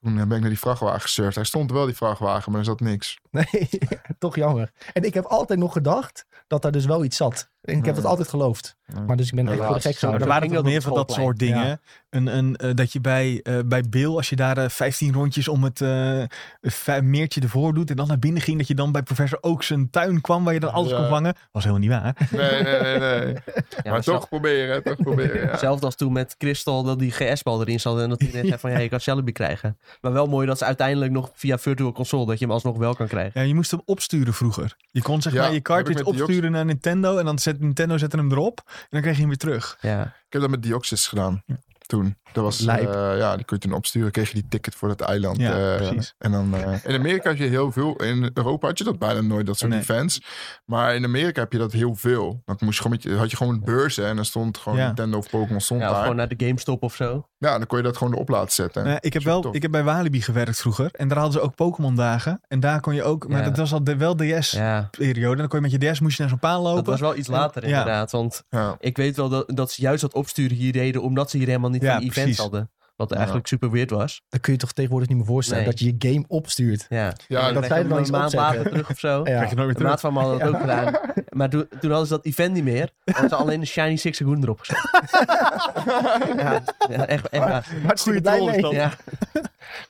Toen eh, ben ik naar die vrachtwagen gesurfd. Hij stond wel, die vrachtwagen, maar er zat niks. Nee, toch jammer. En ik heb altijd nog gedacht dat daar dus wel iets zat. En ik heb dat altijd geloofd. Maar dus ik ben echt voor de gek gehouden. er waren dat meer van dat soort dingen. Een, een, eh, dat je bij, eh, bij Bill, als je daar eh, 15 rondjes om het eh, meertje ervoor doet en dan naar binnen ging, dat je dan bij professor ook zijn tuin kwam waar je dan alles Ja. kon vangen. Was helemaal niet waar. Nee, nee, nee. nee. Ja, maar toch proberen, toch proberen. Ja. Hetzelfde als toen met Crystal dat die GS-bal erin zat en dat iedereen zei van ja, je kan Celebi krijgen. Maar wel mooi dat ze uiteindelijk nog via Virtual Console dat je hem alsnog wel kan krijgen. Ja, je moest hem opsturen vroeger. Je kon zeg Ja, maar je cartridge opsturen naar Nintendo en dan zet Nintendo zette hem erop en dan kreeg je hem weer terug. Ja. Ik heb dat met Dioxys gedaan. Toen. Dat was, eh, ja, die kon je toen opsturen. Kreeg je die ticket voor dat eiland. Ja, eh, precies. En dan, eh, in Amerika had je heel veel. In Europa had je dat bijna nooit, dat soort Nee. events. Maar in Amerika heb je dat heel veel. Dan moest je gewoon met je, had je gewoon beurzen en dan stond gewoon Ja. Nintendo of Pokémon stond Ja, of daar. gewoon naar de GameStop of zo. Ja, dan kon je dat gewoon erop laten zetten. Nou, ik, heb wel, tof. ik heb bij Walibi gewerkt vroeger. En daar hadden ze ook Pokémon dagen. En daar kon je ook... Maar dat was al de, wel DS-periode. Ja, Dan kon je met je DS moest je naar zo'n paal lopen. dat was wel iets later Ja. inderdaad. Want Ja. ik weet wel dat, dat ze juist dat opsturen hier deden... omdat ze hier helemaal niet Ja, van die events precies. hadden. Wat Ja. eigenlijk super weird was. Dat kun je toch tegenwoordig niet meer voorstellen. Nee. Dat je je game opstuurt. Ja, Ja, En dat dan je dan een maand opzetten. later terug of zo. Ja. Krijg je nooit De maat van me had dat ook gedaan. Maar toen, toen hadden ze dat event niet meer. Hadden ze alleen de Shiny Six Seconden erop gezet. ja, ja, echt, echt waar. Hartstikke blij mee. Ja,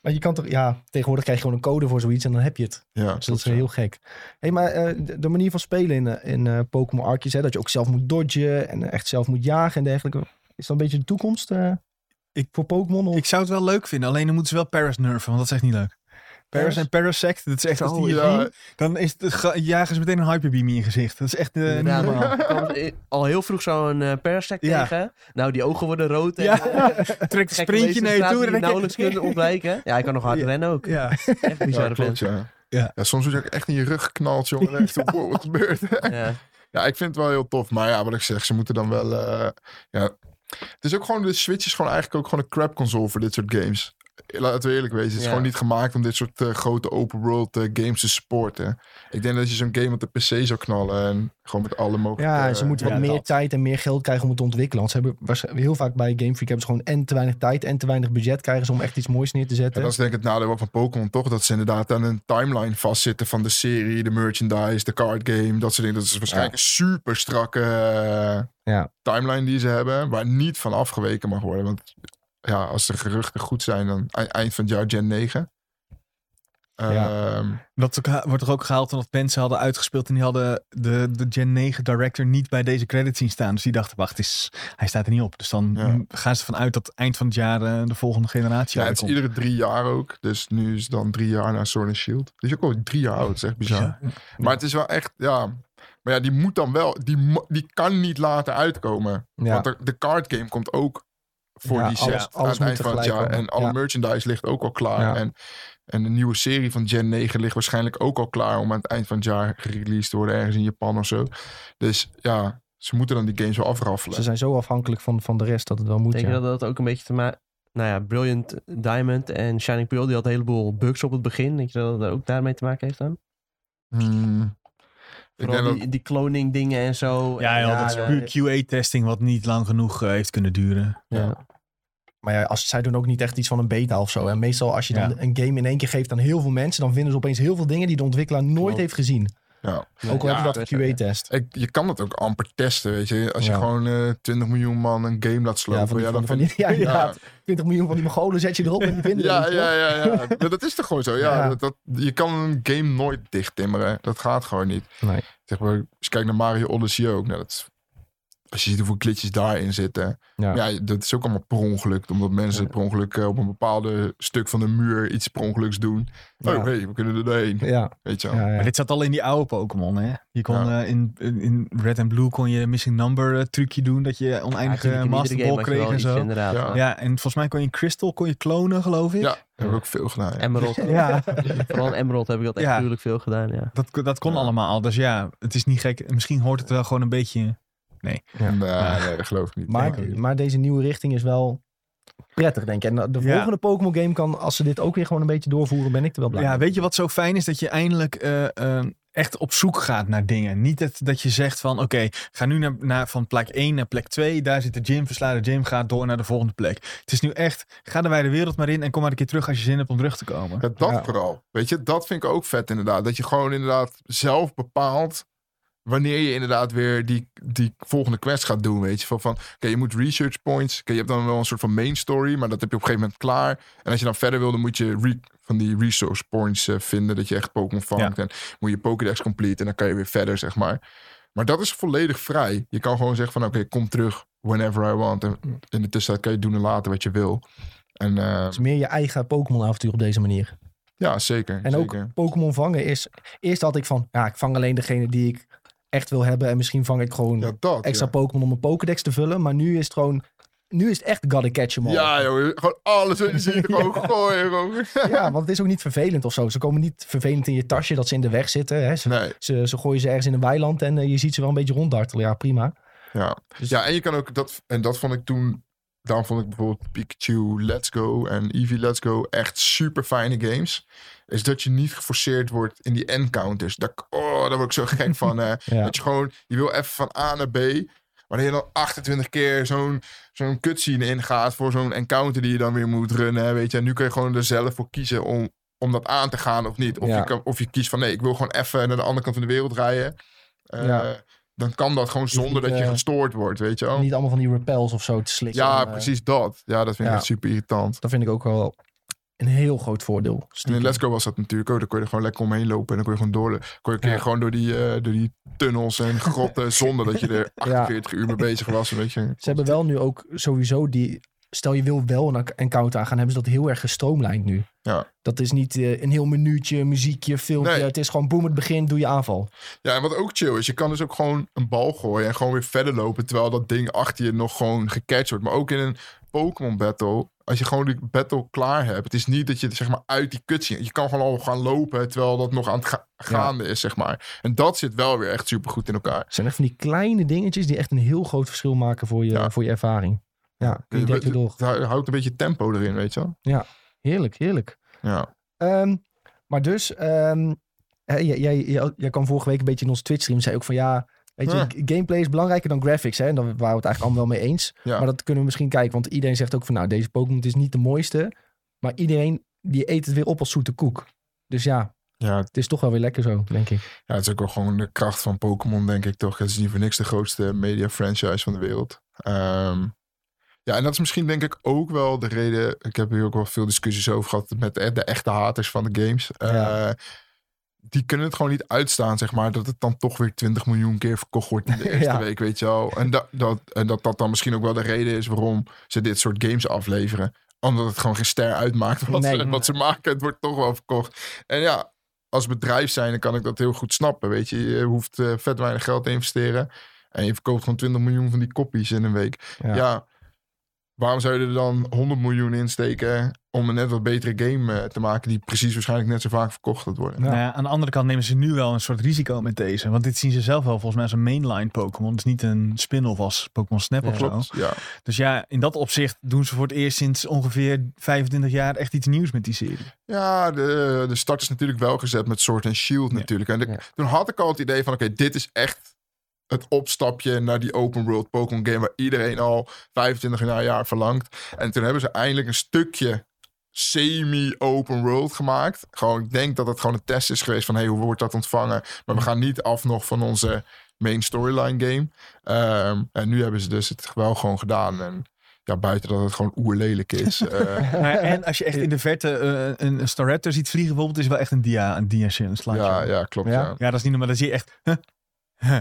Maar je kan toch, ja, tegenwoordig krijg je gewoon een code voor zoiets en dan heb je het. Ja, Dus dat is heel gek. Hey, maar eh, de, de manier van spelen in, eh, in eh, Pokémon Arceus, hè, dat je ook zelf moet dodgen en echt zelf moet jagen en dergelijke. Is dat een beetje de toekomst eh, Ik- voor Pokémon? Of- Ik zou het wel leuk vinden. Alleen dan moeten ze wel Paris nerven. Want dat is echt niet leuk. Paris en Parasect. Dat is echt... Als die Oh, zien, dan is het, jagen ze meteen een hyperbeam in je gezicht. Dat is echt e- al heel vroeg zo'n eh Parasect Ja. tegen. Nou, die ogen worden rood. En, Ja, trekt een sprintje naar je toe. die En nauwelijks kunnen ontwijken. Ja, hij kan nog hard Ja. rennen ook. Ja. Echt een Ja, bizarre klopt, vent. ja. Ja. Ja, soms word je ook echt in je rug geknald, jongen. Echt wow, wat gebeurt er? Ja. Ja, ik vind het wel heel tof. Maar ja, wat ik zeg, ze moeten dan wel... eh, ja. Het is ook gewoon, de Switch is gewoon eigenlijk ook gewoon een crap console voor dit soort games. Laten we eerlijk wezen, het is Ja. gewoon niet gemaakt om dit soort eh, grote open world eh, games te supporten. Ik denk dat je zo'n game op de PC zou knallen en gewoon met alle mogelijke... ja, ze moeten ja, wat meer dat. tijd en meer geld krijgen om het te ontwikkelen. Want ze hebben waarschijnlijk- heel vaak bij Game Freak hebben ze gewoon en te weinig tijd en te weinig budget krijgen ze om echt iets moois neer te Ja, zetten. dat is denk ik het nadeel van Pokémon toch. Dat ze inderdaad aan een timeline vastzitten van de serie, de merchandise, de card game. Dat soort dingen. Dat is waarschijnlijk een super strakke eh, Ja. timeline die ze hebben. Waar niet van afgeweken mag worden. Want ja, als de geruchten goed zijn, dan e- eind van het jaar Gen 9. Ja. Ehm, Dat ook- wordt er ook gehaald omdat mensen hadden uitgespeeld en die hadden de, de Gen 9 director niet bij deze credits zien staan. Dus die dachten, wacht, is, hij staat er niet op. Dus dan Ja. gaan ze ervan uit dat eind van het jaar eh, de volgende generatie ja, het is iedere drie jaar ook. Dus nu is het dan drie jaar naar Sword and Shield. Die is ook al drie jaar oud. Dat is echt bizar. Maar het is wel echt, ja... Maar ja, die moet dan wel... Die, die kan niet later uitkomen. Want de card game komt ook voor Ja, die alles- set alles aan het eind van het jaar. komen. En alle Ja. merchandise ligt ook al klaar. Ja. En, en de nieuwe serie van Gen 9 ligt waarschijnlijk ook al klaar... om aan het eind van het jaar gereleased te worden. Ergens in Japan of zo. Dus ja, ze moeten dan die games wel afraffelen. Ze zijn zo afhankelijk van, van de rest dat het wel moet. Denk ja. je dat dat ook een beetje te maken... Nou ja, Brilliant Diamond en Shining Pearl, die had een heleboel bugs op het begin. Denk je dat dat ook daarmee te maken heeft dan? Hmm. Vooral die, dat, die cloning dingen en zo. Ja, Ja, dat is puur QA-testing wat niet lang genoeg eh, heeft kunnen duren. Ja. Maar ja, als, zij doen ook niet echt iets van een beta of zo. En meestal als je dan een game in één keer geeft aan heel veel mensen, dan vinden ze opeens heel veel dingen die de ontwikkelaar nooit Klopt. heeft gezien. Ja. Ook al Ja, heb je dat QA-test. Ik, je kan het ook amper testen, weet je. Als je Ja. gewoon eh 20 miljoen man een game laat slopen. Ja, van die, ja, van, dan van vind die, ja, ja. inderdaad. 20 miljoen van die Mongolen zet je erop en die vinden Ja, ja, ja, ja. Maar dat is toch gewoon zo. Ja, Ja. Dat, dat- je kan een game nooit dicht timmeren. Dat gaat gewoon niet. Nee. Zeg maar, als je kijkt naar Mario Odyssey ook. Nou, dat is- als je ziet hoeveel glitches daarin zitten. Ja. Ja. dat is ook allemaal per ongeluk. Omdat mensen per ongeluk eh, op een bepaalde stuk van de muur iets per ongeluks doen. Ja. Oh, hey, we kunnen er doorheen. Ja, Weet je wel. ja, ja. Maar dit zat al in die oude Pokémon, hè? Je kon Ja. eh, in, in Red and Blue kon je missing number eh, trucje doen. Dat je oneindige natuurlijk, in iedere Master Ball game had je kreeg en zo. Ja. En volgens mij kon je in Crystal kon je klonen, geloof ik. Ja, dat heb ik ook veel gedaan. Ja. Emerald. Ja, Vooral Emerald heb ik dat echt Ja. gruwelijk veel gedaan, ja. dat, dat kon Ja. allemaal al. Dus ja, het is niet gek. Misschien hoort het wel gewoon een beetje... Ja. Nee, nee, dat geloof ik niet. Maar, Nee. maar deze nieuwe richting is wel prettig, denk ik. En de Ja. volgende Pokémon game kan, als ze dit ook weer gewoon een beetje doorvoeren, ben ik er wel blij Ja, mee. weet je wat zo fijn is? Dat je eindelijk eh, eh, echt op zoek gaat naar dingen. Niet dat, dat je zegt van oké, ga nu naar, naar, van plek 1 naar plek 2. Daar zit de gym, versla de gym, ga door naar de volgende plek. Het is nu echt, ga de wijde wereld maar in en kom maar een keer terug als je zin hebt om terug te komen. Ja, dat Ja. vooral. Weet je, dat vind ik ook vet inderdaad. Dat je gewoon inderdaad zelf bepaalt wanneer je inderdaad weer die, die volgende quest gaat doen. Weet je, van, van oké, je moet research points. Oké, je hebt dan wel een soort van main story, maar dat heb je op een gegeven moment klaar. En als je dan verder wil, dan moet je van die resource points eh, vinden. Dat je echt Pokémon vangt. En moet je Pokédex complete en dan kan je weer verder, zeg maar. Maar dat is volledig vrij. Je kan gewoon zeggen van oké, kom terug whenever I want. En in de tussentijd kan je doen en laten wat je wil. En eh, Het is meer je eigen Pokémon-avontuur op deze manier. ja, zeker. En zeker. ook Pokémon vangen is... Eerst had ik van, ja, ik vang alleen degene die ik echt wil hebben. En misschien vang ik gewoon ja, dat, extra ja. Pokémon om mijn Pokédex te vullen. Maar nu is het gewoon nu is het echt gotta catch 'em all. Ja, joh. Gewoon alles wat je ziet, gewoon gooien. Gewoon. Ja, want het is ook niet vervelend of zo. Ze komen niet vervelend in je tasje dat ze in de weg zitten. Hè. Ze, Nee, ze, ze gooien ze ergens in een weiland en eh, je ziet ze wel een beetje ronddartelen. Ja, prima. ja. Dus- Ja, en je kan ook dat, en dat vond ik toen, daarom vond ik bijvoorbeeld Pikachu Let's Go en Eevee Let's Go echt super fijne games. Is dat je niet geforceerd wordt in die encounters. Daar, oh, daar word ik zo gek van. hè. Ja. Dat je gewoon, je wil even van A naar B. Maar dat je dan 28 keer zo'n zo'n cutscene ingaat voor zo'n encounter die je dan weer moet runnen. hè, Weet je. En nu kun je gewoon er zelf voor kiezen om, om dat aan te gaan of niet. Of, Ja. je, kan, of je kiest van nee, ik wil gewoon even naar de andere kant van de wereld rijden. Eh, Ja. Dan kan dat gewoon hoeft zonder niet, dat je eh, gestoord wordt, weet je wel. Niet allemaal van die repels of zo te slikken. Ja, En, eh, precies dat. Ja, dat vind ik echt super irritant. Dat vind ik ook wel een heel groot voordeel. Stiekem. in Let's was dat natuurlijk ook. Dan kon je er gewoon lekker omheen lopen. En dan kon je gewoon door. Kon je een keer Ja. gewoon door die, eh, door die tunnels en grotten. zonder dat je er 48 uur mee bezig was. Weet je. Ze hebben wel nu ook sowieso die... Stel je wil wel een encounter aangaan, hebben ze dat heel erg gestroomlijnd nu. Ja. Dat is niet eh, een heel minuutje, muziekje, filmpje. Nee. Het is gewoon boem, het begin, doe je aanval. Ja, en wat ook chill is. Je kan dus ook gewoon een bal gooien. En gewoon weer verder lopen. Terwijl dat ding achter je nog gewoon gecatcht wordt. Maar ook in een Pokémon battle. Als je gewoon die battle klaar hebt. Het is niet dat je zeg maar uit die cutscene. Je kan gewoon al gaan lopen. Terwijl dat nog aan het ga- gaande is, zeg maar. En dat zit wel weer echt super goed in elkaar. Het zijn echt van die kleine dingetjes die echt een heel groot verschil maken voor je, Ja. voor je ervaring. Ja, weer door. Het houdt een beetje tempo erin, weet je wel. Heerlijk, heerlijk. Ja. Ehm, maar dus, ehm, hè, jij, jij, jij, kwam vorige week een beetje in onze Twitch-stream. Zei ook van ja, weet je, Ja. gameplay is belangrijker dan graphics. Hè? En daar waren we het eigenlijk allemaal wel mee eens. Ja. Maar dat kunnen we misschien kijken. Want iedereen zegt ook van nou, deze Pokémon is niet de mooiste. Maar iedereen die eet het weer op als zoete koek. Dus ja, Ja, het is toch wel weer lekker zo, denk ik. Ja, het is ook wel gewoon de kracht van Pokémon, denk ik toch. Het is niet voor niks de grootste media franchise van de wereld. Ehm, ja, en dat is misschien denk ik ook wel de reden. Ik heb hier ook wel veel discussies over gehad met de, de echte haters van de games. Ja. Eh, die kunnen het gewoon niet uitstaan, zeg maar, dat het dan toch weer 20 miljoen keer verkocht wordt in de eerste Ja. week, weet je wel. En dat, dat, en dat dat dan misschien ook wel de reden is waarom ze dit soort games afleveren. Omdat het gewoon geen ster uitmaakt wat, Nee. ze, wat ze maken. Het wordt toch wel verkocht. En ja, als bedrijf zijn, dan kan ik dat heel goed snappen. Weet je, je hoeft eh, vet weinig geld te investeren. En je verkoopt gewoon 20 miljoen van die kopies in een week. Ja. Ja, waarom zou je er dan 100 miljoen in steken om een net wat betere game eh, te maken die precies waarschijnlijk net zo vaak verkocht gaat worden? Ja. Nou ja, aan de andere kant nemen ze nu wel een soort risico met deze. Want dit zien ze zelf wel volgens mij als een mainline Pokémon. Het is niet een spin-off als Pokémon Snap Ja. of zo. Klopt, ja. Dus ja, in dat opzicht doen ze voor het eerst sinds ongeveer 25 jaar echt iets nieuws met die serie. Ja, de, de start is natuurlijk wel gezet met Sword and Shield Ja. natuurlijk. En de- Ja. toen had ik al het idee van, oké, dit is echt het opstapje naar die open world Pokémon game waar iedereen al 25 jaar verlangt. En toen hebben ze eindelijk een stukje semi-open world gemaakt. Gewoon, ik denk dat het gewoon een test is geweest van, hey, hoe wordt dat ontvangen? Maar we gaan niet af nog van onze main storyline game. Ehm, en nu hebben ze dus het wel gewoon gedaan. En ja, buiten dat het gewoon oerlelijk is. eh, Maar, en als je echt in de verte eh, een, een Staraptor ziet vliegen bijvoorbeeld, is wel echt een dia, een dia een slideshow. ja, ja, klopt. Ja. Ja. Ja, dat is niet normaal. Dan zie je echt... huh, huh.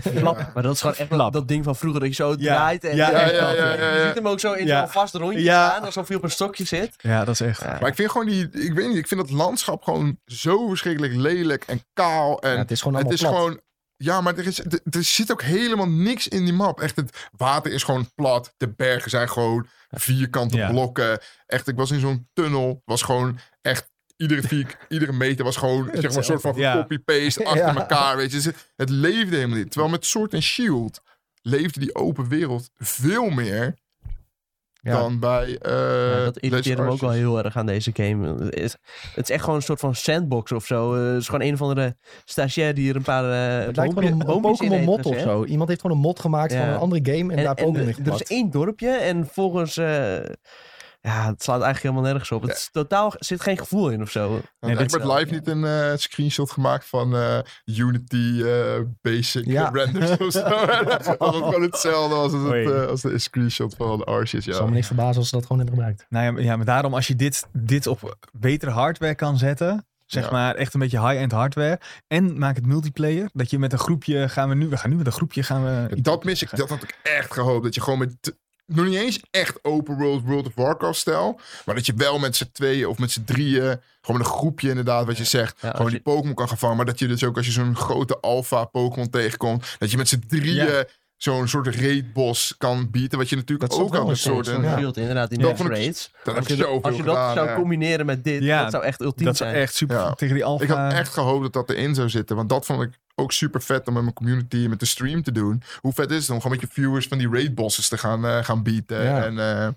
Flap. Maar dat is gewoon echt Flap. dat ding van vroeger dat je zo Ja. draait. En Ja, ja, en- ja, ja, ja, Je ziet hem ook zo in Ja. zo'n vast rondje Ja. staan, alsof hij op een stokje zit. Ja, dat is echt... Ja. Maar ik vind gewoon die, ik weet niet, ik vind dat landschap gewoon zo verschrikkelijk lelijk en kaal. En Ja, het is gewoon het is plat. gewoon, ja, maar er, is, er, er zit ook helemaal niks in die map. Echt, het water is gewoon plat. De bergen zijn gewoon vierkante Ja. blokken. Echt, ik was in zo'n tunnel, was gewoon echt. Iedere, vier, iedere meter was gewoon zeg maar, een soort van Ja. copy-paste achter Ja. elkaar. Weet je. Dus het, het leefde helemaal niet. Terwijl met Sword and Shield leefde die open wereld veel meer Ja. dan bij. eh Ja, dat irriteerde me ook wel heel erg aan deze game. Het is, het is echt gewoon een soort van sandbox of zo. Eh, het is gewoon een of andere stagiair die er een paar uh, Het lijkt wel een, een Pokémon mod of zo. Iemand heeft gewoon een mod gemaakt van een andere game en, En, daar en, Pokémon in er is één dorpje en volgens... ja, het slaat eigenlijk helemaal nergens op. Het is totaal, zit geen gevoel in of zo. Nee, is wel- Live niet een eh, screenshot gemaakt van eh, Unity eh, Basic Ja. renders of zo? dat het gewoon hetzelfde als, het, als de screenshot van Arceus. Het Ja. zal me niks verbazen als ze dat gewoon hebben gebruikt. Nou ja, maar- ja, maar daarom als je dit, dit op betere hardware kan zetten, zeg Ja. maar echt een beetje high-end hardware, en maak het multiplayer, dat je met een groepje gaan we nu, we gaan nu met een groepje gaan we. Dat mis ik. Dat had ik echt gehoopt. Dat je gewoon met... Nog niet eens echt open world World of Warcraft stijl. Maar dat je wel met z'n tweeën of met z'n drieën... Gewoon met een groepje inderdaad, wat je zegt. Ja, gewoon je- die Pokémon kan gaan vangen. Maar dat je dus ook als je zo'n grote alpha Pokémon tegenkomt... Dat je met z'n drieën Ja. Zo'n soort raidbos kan bieden. Wat je natuurlijk Dat ook al een soort... een- ja. Inderdaad, vond ik- raids. Dat Als je, dat- als je dat gedaan, zou combineren met dit, Ja, dat zou echt ultiem Dat is zijn. echt super Ja. tegen die alfa. Ik had echt gehoopt dat dat erin zou zitten. Want dat vond ik ook super vet om met mijn community met de stream te doen. Hoe vet is het om gewoon met je viewers van die raid bosses te gaan, eh, gaan bieden. Ja. En, eh,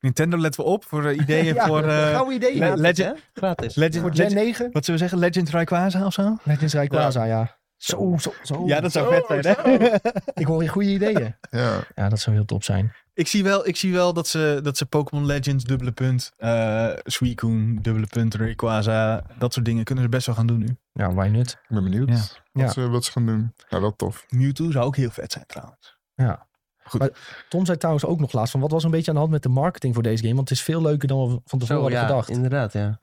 Nintendo, letten we op voor eh, ideeën Ja, voor... eh, gouden ideeën. Le- Gratis, Legend-? Gratis. Legend, Voor Gen Legend- 9. wat zullen we zeggen? Legend Rayquaza of zo? Legends Rayquaza, ja. Zo, zo, zo. Ja, dat zou Zo, vet zijn, hè? Ik hoor je goede ideeën. ja. Ja, dat zou heel top zijn. Ik zie wel, ik zie wel dat ze, dat ze Pokémon Legends, dubbele punt, eh Suicune, dubbele punt, Rayquaza, dat soort dingen kunnen ze best wel gaan doen nu. Ja, why not? Ik ben benieuwd Ja. Wat, Ja. Ze, wat ze gaan doen. Ja, wel tof. Mewtwo zou ook heel vet zijn trouwens. Ja. Goed. Maar Tom zei trouwens ook nog laatst van wat was een beetje aan de hand met de marketing voor deze game? Want het is veel leuker dan we van tevoren hadden ja, gedacht. inderdaad, ja.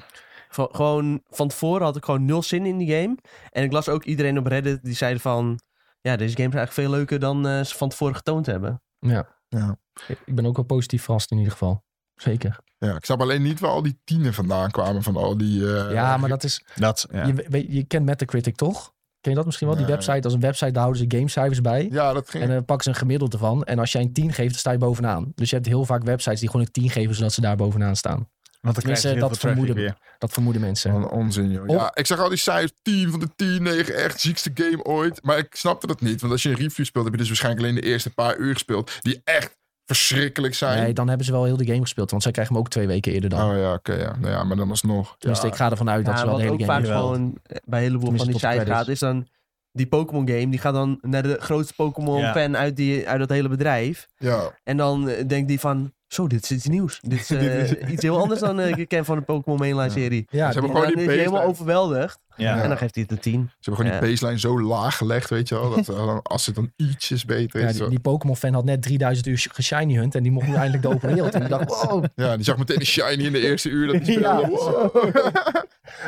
Van, gewoon van tevoren had ik gewoon nul zin in die game. En ik las ook iedereen op Reddit die zeiden van... Ja, deze game is eigenlijk veel leuker dan eh, ze van tevoren getoond hebben. Ja. Ja. Ik ben ook wel positief verrast in ieder geval. Zeker. Ja, ik snap alleen niet waar al die tienen vandaan kwamen van al die... eh, ja, maar dat is... Dat, ja. Je, weet, je kent Metacritic toch? Ken je dat misschien wel? Die website, als een website, daar houden ze gamecijfers bij. Ja, dat ging... En dan pakken ze een gemiddelde van. En als jij een 10 geeft, dan sta je bovenaan. Dus je hebt heel vaak websites die gewoon een 10 geven, zodat ze daar bovenaan staan. Want dan krijg je dat vermoeden weer. Dat vermoeden mensen. Wat een onzin, joh. Ja, ik zag al die cijfers 10 van de 10, 9, echt ziekste game ooit. Maar ik snapte dat niet. Want als je een review speelt, heb je dus waarschijnlijk alleen de eerste paar uur gespeeld. Die echt verschrikkelijk zijn. Nee, dan hebben ze wel heel de game gespeeld. Want zij krijgen hem ook twee weken eerder dan. Oh ja, oké, ja. Nou ja, maar dan alsnog. Tenminste, ja. ik ga ervan uit dat ja, ze wel de hele ook game vaak gewoon bij een heleboel van die sites gaat, is dan... Die Pokémon game, die gaat dan naar de grootste Pokémon-fan uit, die, uit dat hele bedrijf. Ja, En dan eh, denkt die van... Zo, dit is iets nieuws. Dit is eh, iets heel anders dan eh, ik ken van de Pokémon Mainline serie. Ja, Ze hebben die- En gewoon die is helemaal baseline. overweldigd. Ja. En dan geeft hij het een 10. Ze hebben gewoon Ja. die baseline zo laag gelegd, weet je wel. Dat, eh, als het dan ietsjes beter ja, is. die, die Pokémon-fan had net 3000 uur geshiny hunt. En die mocht nu eindelijk de open wereld. En die dacht, wow. Ja, die zag meteen de shiny in de eerste uur dat hij Ja. speelde. Wow.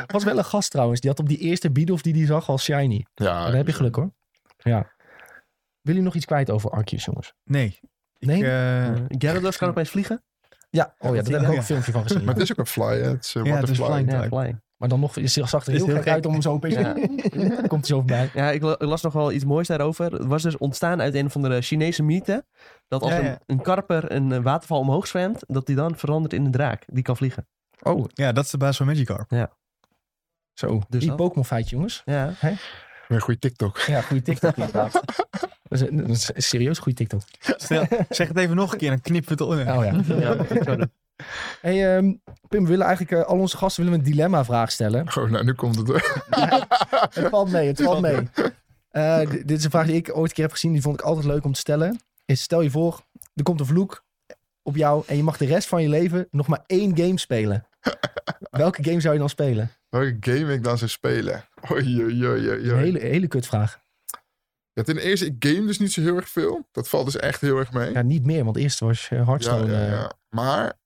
was wel een gast trouwens. Die had op die eerste Bidoof die die zag al shiny. Ja, Maar dan heb je geluk hoor. Ja. Willen jullie nog iets kwijt over Arceus, jongens? Nee. Nee? Eh, Gyarados kan opeens vliegen. ja, oh ja, daar heb ik ook Ja. een filmpje van gezien. Maar het is ook een fly, hè. Het is een Ja, het is waterfly. flying. Ja, type. flying. Maar dan nog, je zag er heel heel gek gek. uit om hem zo opeens... Ja. Komt hij zo voorbij. Ja, ik, la- ik las nog wel iets moois daarover. Het was dus ontstaan uit een of andere Chinese mythe. Dat als Ja, ja. Een, een karper een eh, waterval omhoog zwemt, dat die dan verandert in een draak. Die kan vliegen. Oh, ja, dat is de baas van Magikarp. zo. Dus die. Pokémon feitje, jongens. Ja. Weer een goede TikTok. Ja, goede TikTok inderdaad. Dat is, een- dat is een serieus goede TikTok. Stel, zeg het even nog een keer, dan knippen we het onder. Oh ja. dat. Hey, ehm, Pim, we willen eigenlijk eh, al onze gasten willen we een dilemma-vraag stellen. Oh, nou, nu komt het. Het valt mee, het valt mee. Eh, dit is een vraag die ik ooit een keer heb gezien. Die vond ik altijd leuk om te stellen. Is stel je voor, er komt een vloek op jou en je mag de rest van je leven nog maar één game spelen. Welke game zou je dan spelen? Welke game ik dan zou spelen? Oei, oei, oei, oei, Een hele, hele kutvraag. Ja, ten eerste, ik game dus niet zo heel erg veel. Dat valt dus echt heel erg mee. Ja, niet meer, want eerst was eh, Ja, Hearthstone. ja, eh, ja. Maar,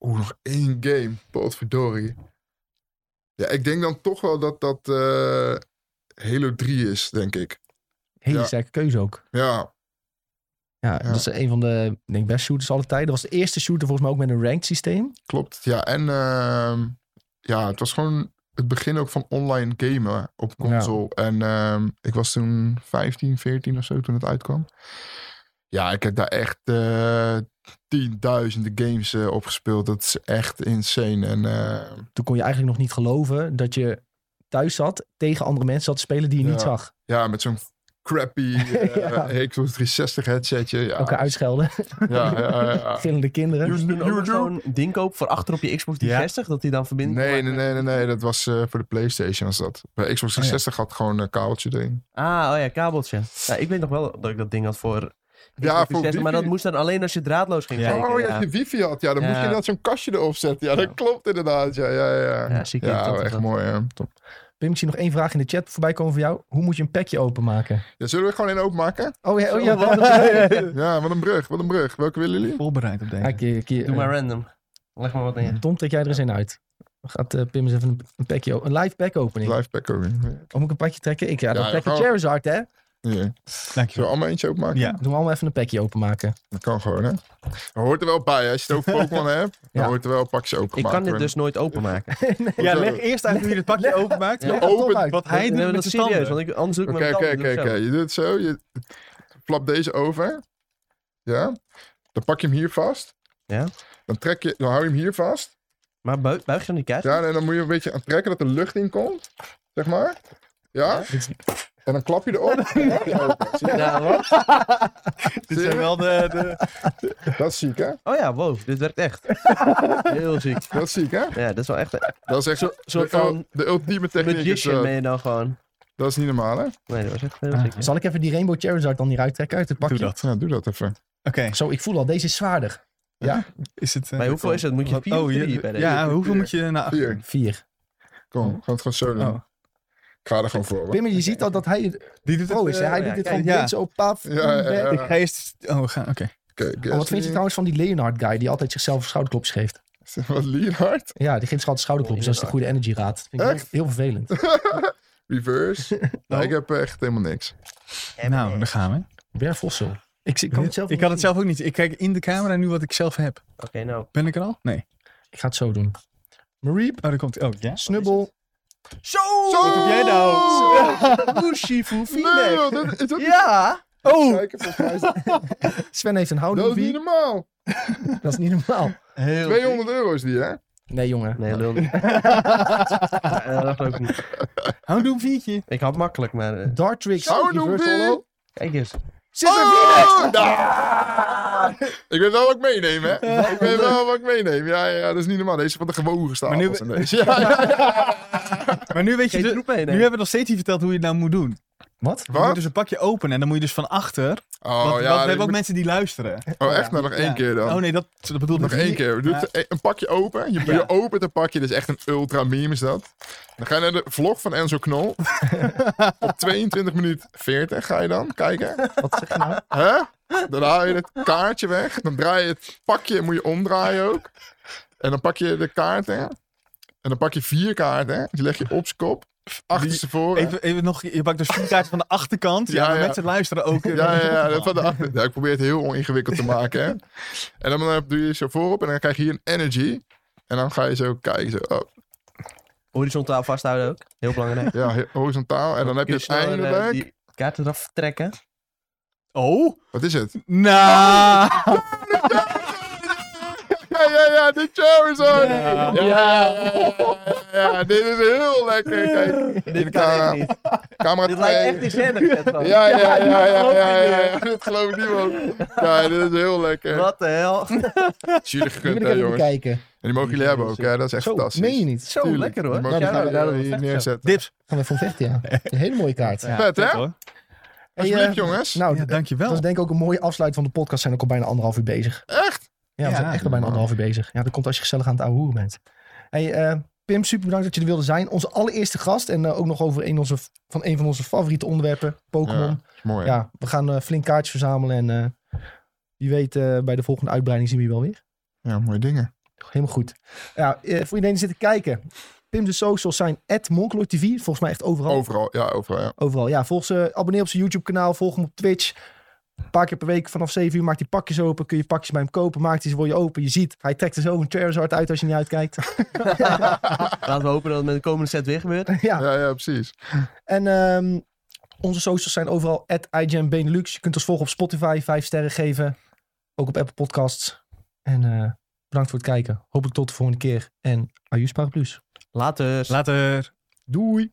oeh, nog één game. Potverdorie. Ja, ik denk dan toch wel dat dat eh, Halo 3 is, denk ik. hele ja. sterke keuze ook. Ja, Ja, dat is een van de ik denk, best shooters alle tijden. Dat was de eerste shooter volgens mij ook met een ranked systeem. klopt. Ja, en ehm, ja, het was gewoon het begin ook van online gamen op console. En ehm, ik was toen 15, 14 of zo toen het uitkwam. Ja, ik heb daar echt eh, tienduizenden games eh, op gespeeld. Dat is echt insane. En eh, Toen kon je eigenlijk nog niet geloven dat je thuis zat tegen andere mensen zat te spelen die je niet zag. ja, met zo'n crappy eh Ja. Xbox 360 headsetje. Ja, Elkaar uitschelden. ja, ja, ja. Gillende kinderen. Moest je toen ook you nog do. zo'n ding kopen voor achter op je Xbox 360, dat die dan verbindt? Nee, nee, nee, nee, nee. Dat was eh, voor de PlayStation was dat. Bij Xbox Oh, 360 had gewoon een kabeltje erin. Ah, oh ja, kabeltje. Ja, ik weet nog wel dat ik dat ding had voor Xbox Ja, voor 360, maar dat moest dan alleen als je draadloos ging Ja. kijken. oh ja, ja. als je wifi had. Ja, dan Ja. moest je inderdaad zo'n kastje erop zetten. Ja, dat Ja. klopt inderdaad. Ja, ja, ja. Ja, echt dat. mooi. Hè. Top. Pim, ik zie nog één vraag in de chat voorbij komen voor jou. Hoe moet je een pakje openmaken? Ja, zullen we er gewoon in openmaken? Oh ja, oh, ja. wat Ja, wat een brug, wat een brug. Welke willen jullie? Voorbereid op deze. Ja, keer, keer, Doe maar random. Leg maar wat in. Tom, trek jij er eens een uit. Dan Gaat eh, Pim eens even een, een pakje, o- een live pack opening. Live pack ook. Of moet ik een pakje trekken? Ik ja, Ja, dan ja, trek je gewoon- Charizard, hè? Hier. Zullen we allemaal eentje openmaken? Ja. Doen we allemaal even een pakje openmaken. Dat kan gewoon, hè? Dat hoort er wel bij. Als je het over Pokémon hebt, dan Ja. hoort er wel een pakje Ik opengemaakt kan dit dus nooit openmaken. Ja, leg eerst uit hoe je het pakje openmaakt. Ja. Leg Open. wat hij Nee, doet met dat de is serieus, want ik, anders doe ik Oké, mijn oké, ik zo. Je doet het zo. Je... flap deze over. Ja. Dan pak je hem hier vast. Ja. Dan, trek je, dan hou je hem hier vast. Maar bui- buig je dan die kaart? Ja, en dan moet je een beetje aan trekken dat er lucht in komt. Zeg maar. Ja. En dan klap je erop. Ja, wat? Dit zijn wel de... de... Dat is ziek, hè? Oh ja, wow, dit werkt echt. Heel ziek. Dat is ziek, hè? Ja, dat is wel echt Dat is echt Zo- soort de, van de ultieme techniek. Is, magician eh, ben je dan gewoon. dat is niet normaal, hè? Nee, dat was echt heel Ah. ziek. Zal ik even die Rainbow Charizard dan hieruit trekken uit het pakje? Doe dat. Ja, doe dat even. Oké, Zo, ik voel al, deze is zwaarder. is het... eh, Bij hoeveel is het? Moet je vier oh, je- bij? Ja, hoeveel moet je naar achter? Vier. Vier. Kom, gaan het gewoon zo doen. Oh. Ik ga er gewoon voor. Pimmer, je ziet al dat hij Die doet pro is. hè? eh, Hij ja, doet dit blind zo paf. Ja, ja, ja. Ik ga eerst... Oh, we gaan... Oké. Kijk, Oh, wat vind je trouwens van die Leonard guy die altijd zichzelf schouderklopjes geeft? Wat Leonhard? Ja, die geeft zich altijd schouderklopjes. Dat is de goede energy raad. Vind ik heel, Echt? heel vervelend. Reverse. Nou, ik heb echt helemaal niks. Nou, daar gaan we. Werfvossel. Ik, zie- ik kan het zelf Ik niet had het zelf ook niet. Ik kijk in de camera nu wat ik zelf heb. Oké, nou. Ben ik er al? Nee. Ik ga het zo doen. Mareep, Oh, daar komt... Oh, ja? Snubbel. Zo! Wat heb jij nou? Mushifu Nee, joh, dat, is dat niet... Ja! Oh! Kijken, volgens mij is dat, Sven heeft een dat is houding. niet normaal. Dat is niet normaal. Heel 200 euro is die, hè? Nee, jongen. Nee, lul niet. Ja, dat geloof ik niet. Hou doe een viertje. Ik had makkelijk, maar... eh, Dartrix. Houding? Hollow. kijk eens. Oh, nou. Ik weet wel wat ik meeneem, hè? Ik weet wel wat ik meeneem. Ja, ja, ja, dat is niet normaal. Deze is van de gewogen Maar nu- ja. Maar nu weet je... De- mee, Nu hebben we nog steeds niet verteld hoe je het nou moet doen. Wat? Je moet Wat? dus een pakje openen en dan moet je dus van achter... Oh, want, want we ja. hebben ik ook moet- mensen die luisteren. Oh, echt? Nou, nog één Ja. keer dan. Oh nee, dat, dat bedoelde Nog ik één keer. We doen Ja. een pakje open. Je, Ja. je opent een pakje. Dit is echt een ultra meme is dat. Dan ga je naar de vlog van Enzo Knol. Op 22 minuten 40 ga je dan kijken. Wat zeg je nou? Hè? Dan haal je het kaartje weg. Dan draai je het pakje, moet je omdraaien ook. En dan pak je de kaarten. En dan pak je vier kaarten. Die leg je op zijn kop. Achterstevoren. Even, even nog, je pakt dus vier kaarten van de achterkant. Ja, Ja, mensen luisteren ook. eh, Ja, ja, ja, dat van de achter. Ja, ik probeer het heel oningewikkeld te maken. Hè? En dan eh, doe je zo voorop en dan krijg je hier een energy. En dan ga je zo kijken. Zo, oh, Horizontaal vasthouden ook. Heel belangrijk. ja, horizontaal. En dan heb je sneller, eh, uiteindelijk... die kaarten eraf trekken. Oh? Wat is het? Nou. ja, ja, de Charizard. Ja, Ja. ja, ja, ja, dit is heel lekker. Kijk, Dit kan echt niet. camera Dit lijkt 2. echt in scène. Ja, ja, ja, ja, ja, geloof ja, ik ja, niet. ja, dit geloof ik niemand. Ja, dit is heel lekker. Wat de hel. Jullie Die ik hè, jongens. bekijken. En die mogen jullie hebben ook, hè? Dat is echt Zo, fantastisch. meen je niet? Zo, Tuurlijk. lekker hoor. Die mogen Ja, jullie gaan we hier- daar hier nog neerzetten. Dips. Gaan we van vechten, ja. Een hele mooie kaart. Ja, Vet, hè? hoor. Alsjeblieft, eh, jongens. Nou, Ja, dat dankjewel. is denk ik ook een mooie afsluiting van de podcast. Zijn ook al bijna anderhalf uur bezig. Echt? Ja, we zijn echt al bijna anderhalf uur bezig. Ja, dat komt als je gezellig aan het ouwe hoeren bent. Hey, eh, Pim, super bedankt dat je er wilde zijn. Onze allereerste gast. En eh, ook nog over een, onze, van een van onze favoriete onderwerpen. Pokémon. Mooi. Ja, we gaan eh, flink kaartjes verzamelen. En wie weet, bij de volgende uitbreiding zien we je wel weer. Ja, mooie dingen. Helemaal goed. Ja, voor iedereen die zit te kijken. Pim de socials zijn TV. Volgens mij echt overal. Overal, ja, overal, ja. Overal. Ja, volg ze, abonneer op zijn YouTube kanaal. Volg hem op Twitch. Een paar keer per week vanaf 7 uur maakt hij pakjes open. Kun je pakjes bij hem kopen. Maakt hij ze voor je open. Je ziet, hij trekt er zo een Charizard uit als je niet uitkijkt. Laten we hopen dat het met de komende set weer gebeurt. ja. Ja, ja, precies. En ehm, onze socials zijn overal. IGN Benelux. Je kunt ons volgen op Spotify. Vijf sterren geven. Ook op Apple Podcasts. En eh, bedankt voor het kijken. Hopelijk tot de volgende keer. En Ayus Paraplus. Later. Later. Doei.